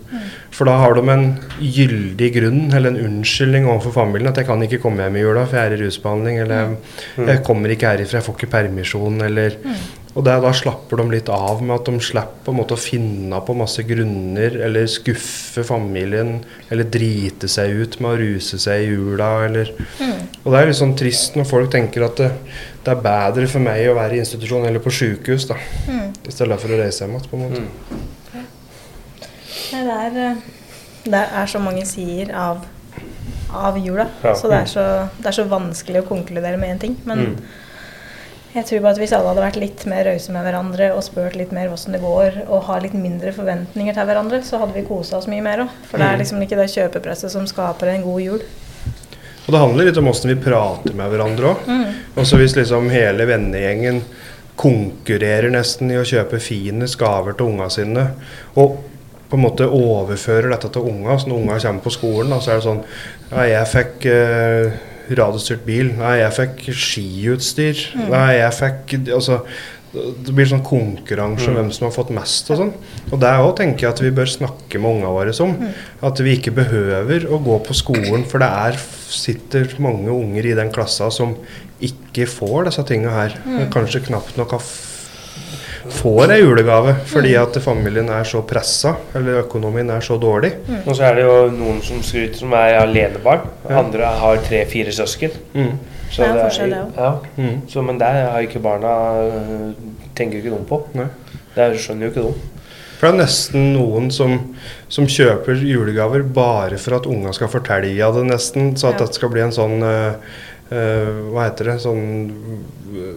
Speaker 6: For da har de en gyldig grunn, eller en unnskyldning overfor familien. At jeg kan ikke komme hjem i jula, for jeg er i rusbehandling. Eller jeg, jeg kommer ikke herifra, jeg får ikke permisjon. Eller, Og der, da slapper de litt av med at de slipper på en måte å finne på masse grunner. Eller skuffe familien. Eller drite seg ut med å ruse seg i jula. Eller, Og det er litt sånn trist når folk tenker at det, det er bedre for meg å være i institusjon eller på sykehus, da. I stedet for å reise hjem igjen, på en måte.
Speaker 7: Nei, det er, eh, det er så mange sider av, av jula,
Speaker 3: Ja.
Speaker 7: så, det er så det er så vanskelig å konkludere med én ting. Men
Speaker 3: Mm.
Speaker 7: Jeg tror bare at hvis alle hadde vært litt mer rause med hverandre og spurt litt mer hvordan det går, og har litt mindre forventninger til hverandre, så hadde vi kosa oss mye mer òg. For det er liksom ikke det kjøpepresset som skaper en god jul.
Speaker 6: Og det handler litt om åssen vi prater med hverandre òg. Også hvis liksom hele vennegjengen konkurrerer nesten i å kjøpe finest gaver til unga sine, og på en måte overfører dette til unga, så når unga kommer på skolen, da, så er det sånn Ja, jeg fikk eh, radiostyrt bil. Nei, jeg fikk skiutstyr. Nei, jeg fikk Altså det blir sånn konkurranse om hvem som har fått mest og sånn. Og det òg tenker jeg at vi bør snakke med unga våre om. At vi ikke behøver å gå på skolen, for det er, sitter mange unger i den klassa som ikke får disse tinga her. Kanskje knapt nok har får ei julegave fordi at familien er så pressa, eller økonomien er så dårlig.
Speaker 3: Og så er det jo noen som skryter som er alenebarn.
Speaker 6: Ja.
Speaker 3: Andre har tre-fire søsken.
Speaker 6: Mm.
Speaker 3: Så
Speaker 7: Det er forskjell, det
Speaker 3: ja.
Speaker 6: Mm.
Speaker 3: Så, men det har ikke barna øh, tenker ikke de på.
Speaker 6: Nei.
Speaker 3: Det skjønner jo ikke de.
Speaker 6: For det er nesten noen som, som kjøper julegaver bare for at unga skal fortelle av det, nesten. Så at
Speaker 7: Ja.
Speaker 6: dette skal bli en sånn uh, uh, Hva heter det? Sånn ja,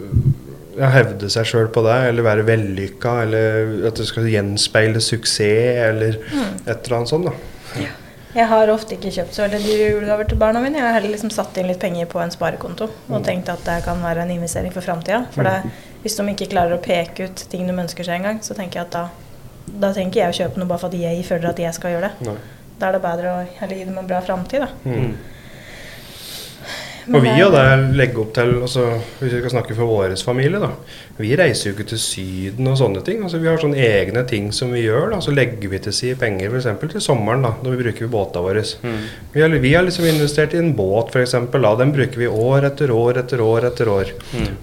Speaker 6: Hevde seg sjøl på det, eller være vellykka, eller at det skal gjenspeile suksess, eller et eller annet sånt. da.
Speaker 7: Jeg har ofte ikke kjøpt så veldig dyre julegaver til barna mine. Jeg har heller liksom satt inn litt penger på en sparekonto og tenkt at det kan være en investering for framtida. For det, hvis de ikke klarer å peke ut ting de ønsker seg engang, så tenker jeg at da, da trenger ikke jeg å kjøpe noe bare fordi jeg føler at jeg skal gjøre det.
Speaker 6: Nei.
Speaker 7: Da er det bedre å heller gi dem en bra framtid, da.
Speaker 6: Mm.
Speaker 7: Men
Speaker 6: Og vi og det legger opp til altså, Hvis vi skal snakke for vår familie, da. Vi reiser jo ikke til Syden og sånne ting. Altså, vi har sånne egne ting som vi gjør. da Så legger vi til side penger f.eks. til sommeren, da da vi bruker båtene våre. Vi, har, vi har liksom investert i en båt, f.eks. Den bruker vi år etter år etter år etter år.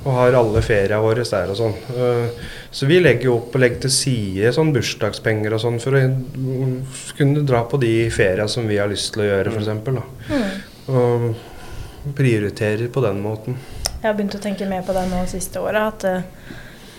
Speaker 6: Og har alle feriene våre der og sånn. Eh, Så vi legger jo opp og legger til side sånn bursdagspenger og sånn for å mm, kunne dra på de feriene som vi har lyst til å gjøre, f.eks.
Speaker 7: Mm.
Speaker 6: Og prioriterer på den måten.
Speaker 7: Jeg har begynt å tenke mer på det nå siste året. At eh,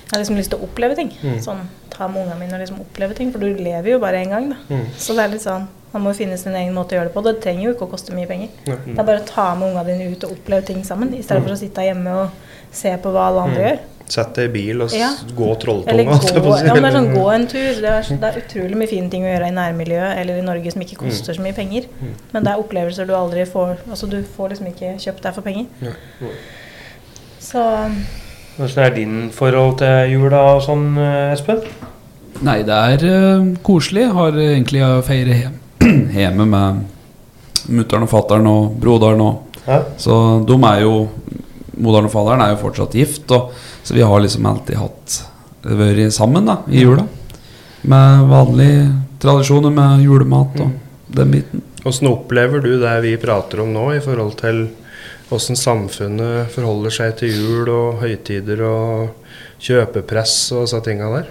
Speaker 7: jeg har liksom lyst til å oppleve ting.
Speaker 6: Mm.
Speaker 7: Sånn ta med ungene mine og liksom oppleve ting. For du lever jo bare én gang, da.
Speaker 6: Mm.
Speaker 7: Så det er litt sånn Man må finne sin egen måte å gjøre det på. Det trenger jo ikke å koste mye penger.
Speaker 6: Mm.
Speaker 7: Det er bare å ta med ungene dine ut og oppleve ting sammen, i stedet for å sitte hjemme og se på hva alle andre
Speaker 6: Mm.
Speaker 7: gjør.
Speaker 6: Sett deg i bil og
Speaker 7: Ja.
Speaker 6: gå
Speaker 7: Eller
Speaker 6: trolltunga.
Speaker 7: gå, ja, men sånn, gå en tur. Det er, det er utrolig mye fine ting å gjøre i nærmiljøet eller i Norge som ikke koster så mye penger.
Speaker 6: Mm.
Speaker 7: Men det er opplevelser du aldri får Altså du får liksom ikke kjøpt deg for penger.
Speaker 6: Ja.
Speaker 7: Så
Speaker 3: Hvordan er din forhold til jula og sånn, eh, Espen?
Speaker 1: Nei, det er uh, koselig. Har egentlig å feire hjemme med mutter'n og fatter'n og broderen og
Speaker 3: Ja.
Speaker 1: Så de er jo Moderen og faderen er jo fortsatt gift, og, så vi har liksom alltid hatt vært sammen da, i jula. Med vanlige tradisjoner med julemat og den biten.
Speaker 6: Hvordan opplever du det vi prater om nå, i forhold til hvordan samfunnet forholder seg til jul og høytider og kjøpepress og disse tinga der?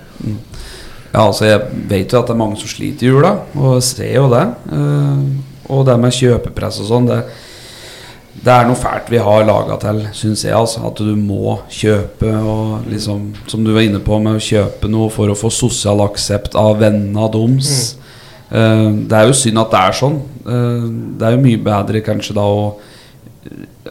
Speaker 1: Ja, altså Jeg vet jo at det er mange som sliter i jula, og jeg ser jo det. Eh, og det med kjøpepress og sånn, det, det er noe fælt vi har laga til, syns jeg. altså At du må kjøpe, og liksom, som du var inne på, med å kjøpe noe for å få sosial aksept av vennene deres. Eh, det er jo synd at det er sånn. Uh, det er jo mye bedre kanskje da å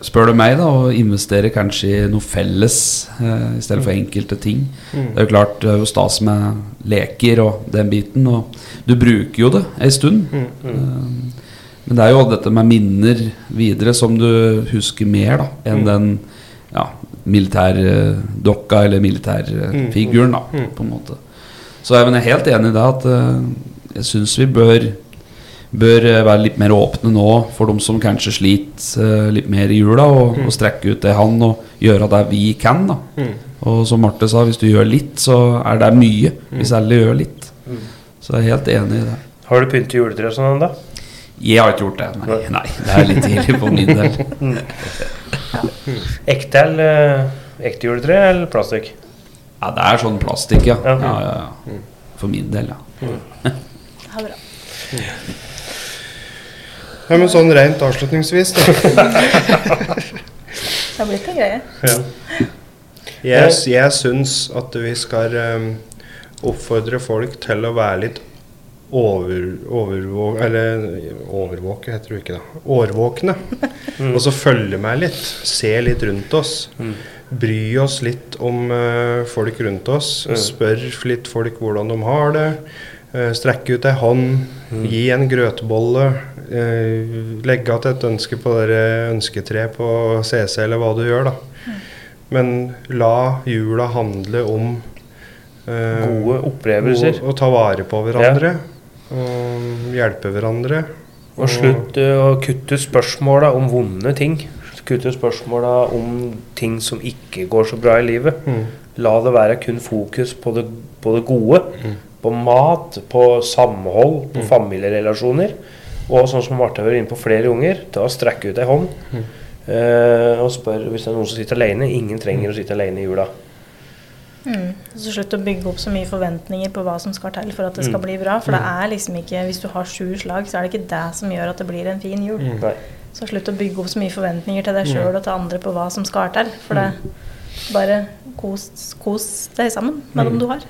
Speaker 1: Spør du meg, da, å investere kanskje i noe felles uh, i stedet for enkelte ting. Det er jo klart det er jo stas med leker og den biten, og du bruker jo det ei stund. Eh, men det er jo dette med minner videre som du husker mer da enn den ja, militærdokka eller militærfiguren, da, på en måte. Så jeg er helt enig i det at eh, jeg syns vi bør bør eh, være litt mer åpne nå for de som kanskje sliter eh, litt mer i jula, og, og strekke ut det han og gjøre det vi kan. da Og som Marte sa, hvis du gjør litt, så er det mye. Hvis alle gjør litt. Så jeg er helt enig i det.
Speaker 3: Har du pyntet juletreet sånn ennå?
Speaker 1: Jeg har ikke gjort det. Nei, nei det er litt tidlig på min del.
Speaker 3: Ekte eller ekte juletre eller plastikk?
Speaker 1: Ja, det er sånn plastikk, ja.
Speaker 3: Ja.
Speaker 1: ja, ja, ja. For min del, ja.
Speaker 7: ha det bra.
Speaker 6: Ja, men sånn rent avslutningsvis, da.
Speaker 7: Det har blitt en greie.
Speaker 6: Jeg, jeg syns at vi skal um, oppfordre folk til å være litt over, overvåk... Eller overvåke heter det ikke, da. Årvåkne. Og så følge meg litt. Se litt rundt oss. Bry oss litt om uh, folk rundt oss. Spør litt folk hvordan de har det. Uh, strekke ut ei hånd. Gi en grøtebolle. Uh, legge igjen et ønske på det ønsketreet på CC, eller hva du gjør, da. Men la jula handle om eh,
Speaker 3: Gode opplevelser.
Speaker 6: Og, å ta vare på hverandre. Og hjelpe hverandre.
Speaker 3: Og slutt eh, å kutte spørsmåla om vonde ting. Kutte spørsmåla om ting som ikke går så bra i livet.
Speaker 6: Mm.
Speaker 3: La det være kun fokus på det, på det gode. På mat, på samhold, på familierelasjoner. Og sånn som Marte har vært inne på flere ganger, ta og strekke ut ei hånd. Uh, og spør hvis det er noen som sitter alene. Ingen trenger å sitte alene i jula.
Speaker 7: Mm. Så slutt å bygge opp så mye forventninger på hva som skal til for at det skal bli bra. For det er liksom ikke Hvis du har sju slag, så er det ikke det som gjør at det blir en fin jul.
Speaker 3: Mm.
Speaker 7: Så slutt å bygge opp så mye forventninger til deg sjøl og til andre på hva som skal til. For det bare kos, kos deg sammen med dem du har.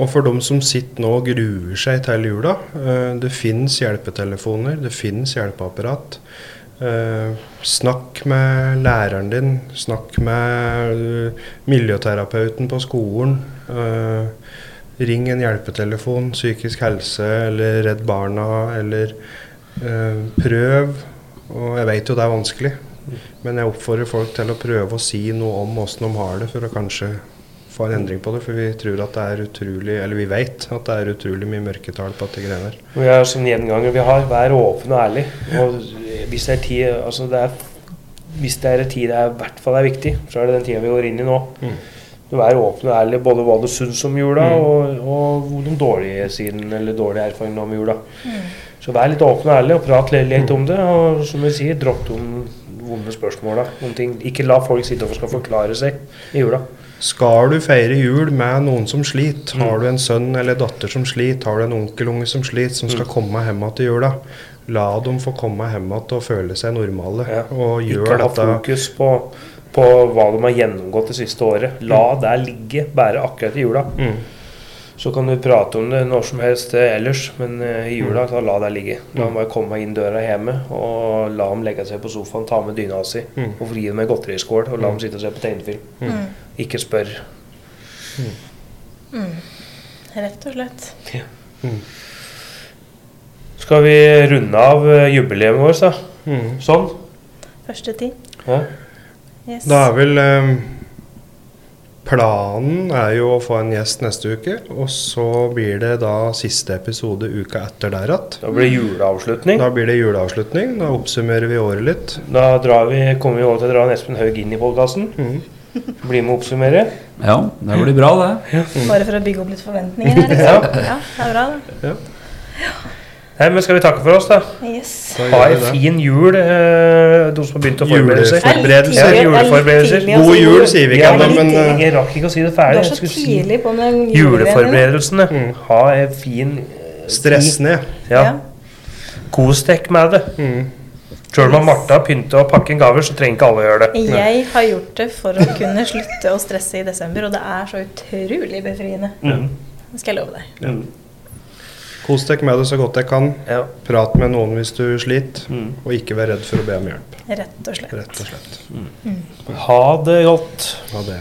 Speaker 6: Og for dem som sitter nå og gruer seg til jula, eh, det finnes hjelpetelefoner, det finnes hjelpeapparat. Eh, snakk med læreren din, snakk med miljøterapeuten på skolen. Eh, ring en hjelpetelefon, psykisk helse eller Redd Barna eller Eh, prøv, og jeg vet jo det er vanskelig, men jeg oppfordrer folk til å prøve å si noe om åssen de har det, for å kanskje få en endring på det. For vi tror at det er utrolig, eller vi vet at det er utrolig mye mørketall på dette greiene her.
Speaker 3: Vi er som gjenganger vi har. Vær åpen og ærlig. Og hvis det er tid altså det er, Hvis det er en tid det er, i hvert fall er viktig, så er det den tida vi går inn i nå.
Speaker 6: Mm.
Speaker 3: Du er åpen og ærlig både hva du syns om jula,
Speaker 6: Mm.
Speaker 3: og, og de dårlige sidene eller dårlige erfaringene om jula.
Speaker 7: Mm.
Speaker 3: Så vær litt åpen og ærlig og prat litt, litt om det. Og som vi sier, dropp de vonde spørsmåla om ting. Ikke la folk sitte og skal forklare seg i jula.
Speaker 6: Skal du feire jul med noen som sliter, har du en sønn eller datter som sliter, har du en onkelunge som sliter, som skal komme hjem igjen til jula, la dem få komme hjem igjen og føle seg normale.
Speaker 3: Ja.
Speaker 6: Og
Speaker 3: Ikke
Speaker 6: gjør
Speaker 3: ha
Speaker 6: dette
Speaker 3: fokus på, på hva de har gjennomgått det siste året. La det ligge, bare akkurat i jula.
Speaker 6: mm.
Speaker 3: Så kan du prate om det når som helst eh, ellers, men eh, i jula så la det ligge. La dem bare komme inn døra hjemme, og la dem legge seg på sofaen, ta med dyna si,
Speaker 6: Mm.
Speaker 3: og fri dem en godteriskål, og la dem sitte og se på tegnefilm.
Speaker 7: Mm.
Speaker 3: Ikke spør.
Speaker 7: Mm. Rett og slett.
Speaker 3: Skal vi runde av eh, jubileet vårt, da?
Speaker 6: Mm.
Speaker 3: Sånn?
Speaker 7: Første tid.
Speaker 3: Ja.
Speaker 7: Yes.
Speaker 6: Da er vel eh, Planen er jo å få en gjest neste uke, og så blir det da siste episode uka etter der igjen.
Speaker 3: Da blir det juleavslutning.
Speaker 6: Da blir det juleavslutning. Da oppsummerer vi året litt.
Speaker 3: Da drar vi, kommer vi over til å dra Espen Haug inn i podkasten.
Speaker 6: Mm.
Speaker 3: Bli med og oppsummere.
Speaker 1: Ja, det blir bra, det.
Speaker 7: Bare for å bygge opp litt forventninger her. Liksom. Ja, det er bra, det.
Speaker 3: Nei, men skal vi takke for oss, da?
Speaker 7: Yes.
Speaker 6: Da
Speaker 3: Ha
Speaker 6: ei
Speaker 3: en fin jul, eh, de som har begynt å forberede seg.
Speaker 6: Juleforberedelser.
Speaker 3: Ja,
Speaker 7: er litt
Speaker 3: juleforberedelser.
Speaker 6: God jul, sier vi ikke ennå, men eh,
Speaker 3: Jeg rakk ikke å si det
Speaker 7: Du
Speaker 3: ferdig.
Speaker 7: er
Speaker 3: Jeg
Speaker 7: så tidlig på med
Speaker 3: juleforberedelsene.
Speaker 6: Mm.
Speaker 3: Ha en fin eh,
Speaker 6: stress ned.
Speaker 3: Ja.
Speaker 7: Ja.
Speaker 3: Kos deg med det.
Speaker 6: Mm.
Speaker 3: Sjøl om Martha pynter og pakker gaver, så trenger ikke alle å gjøre det.
Speaker 7: Jeg har gjort det for å kunne slutte å stresse i desember, og det er så utrolig befriende.
Speaker 3: Mm.
Speaker 7: Det skal jeg love deg.
Speaker 3: Mm.
Speaker 6: Kos deg med det så godt jeg kan.
Speaker 3: Ja.
Speaker 6: Prat med noen hvis du sliter,
Speaker 3: Mm.
Speaker 6: og ikke vær redd for å be om hjelp.
Speaker 7: Rett og slett.
Speaker 6: Rett og slett.
Speaker 3: Ha det godt.
Speaker 6: Ha det.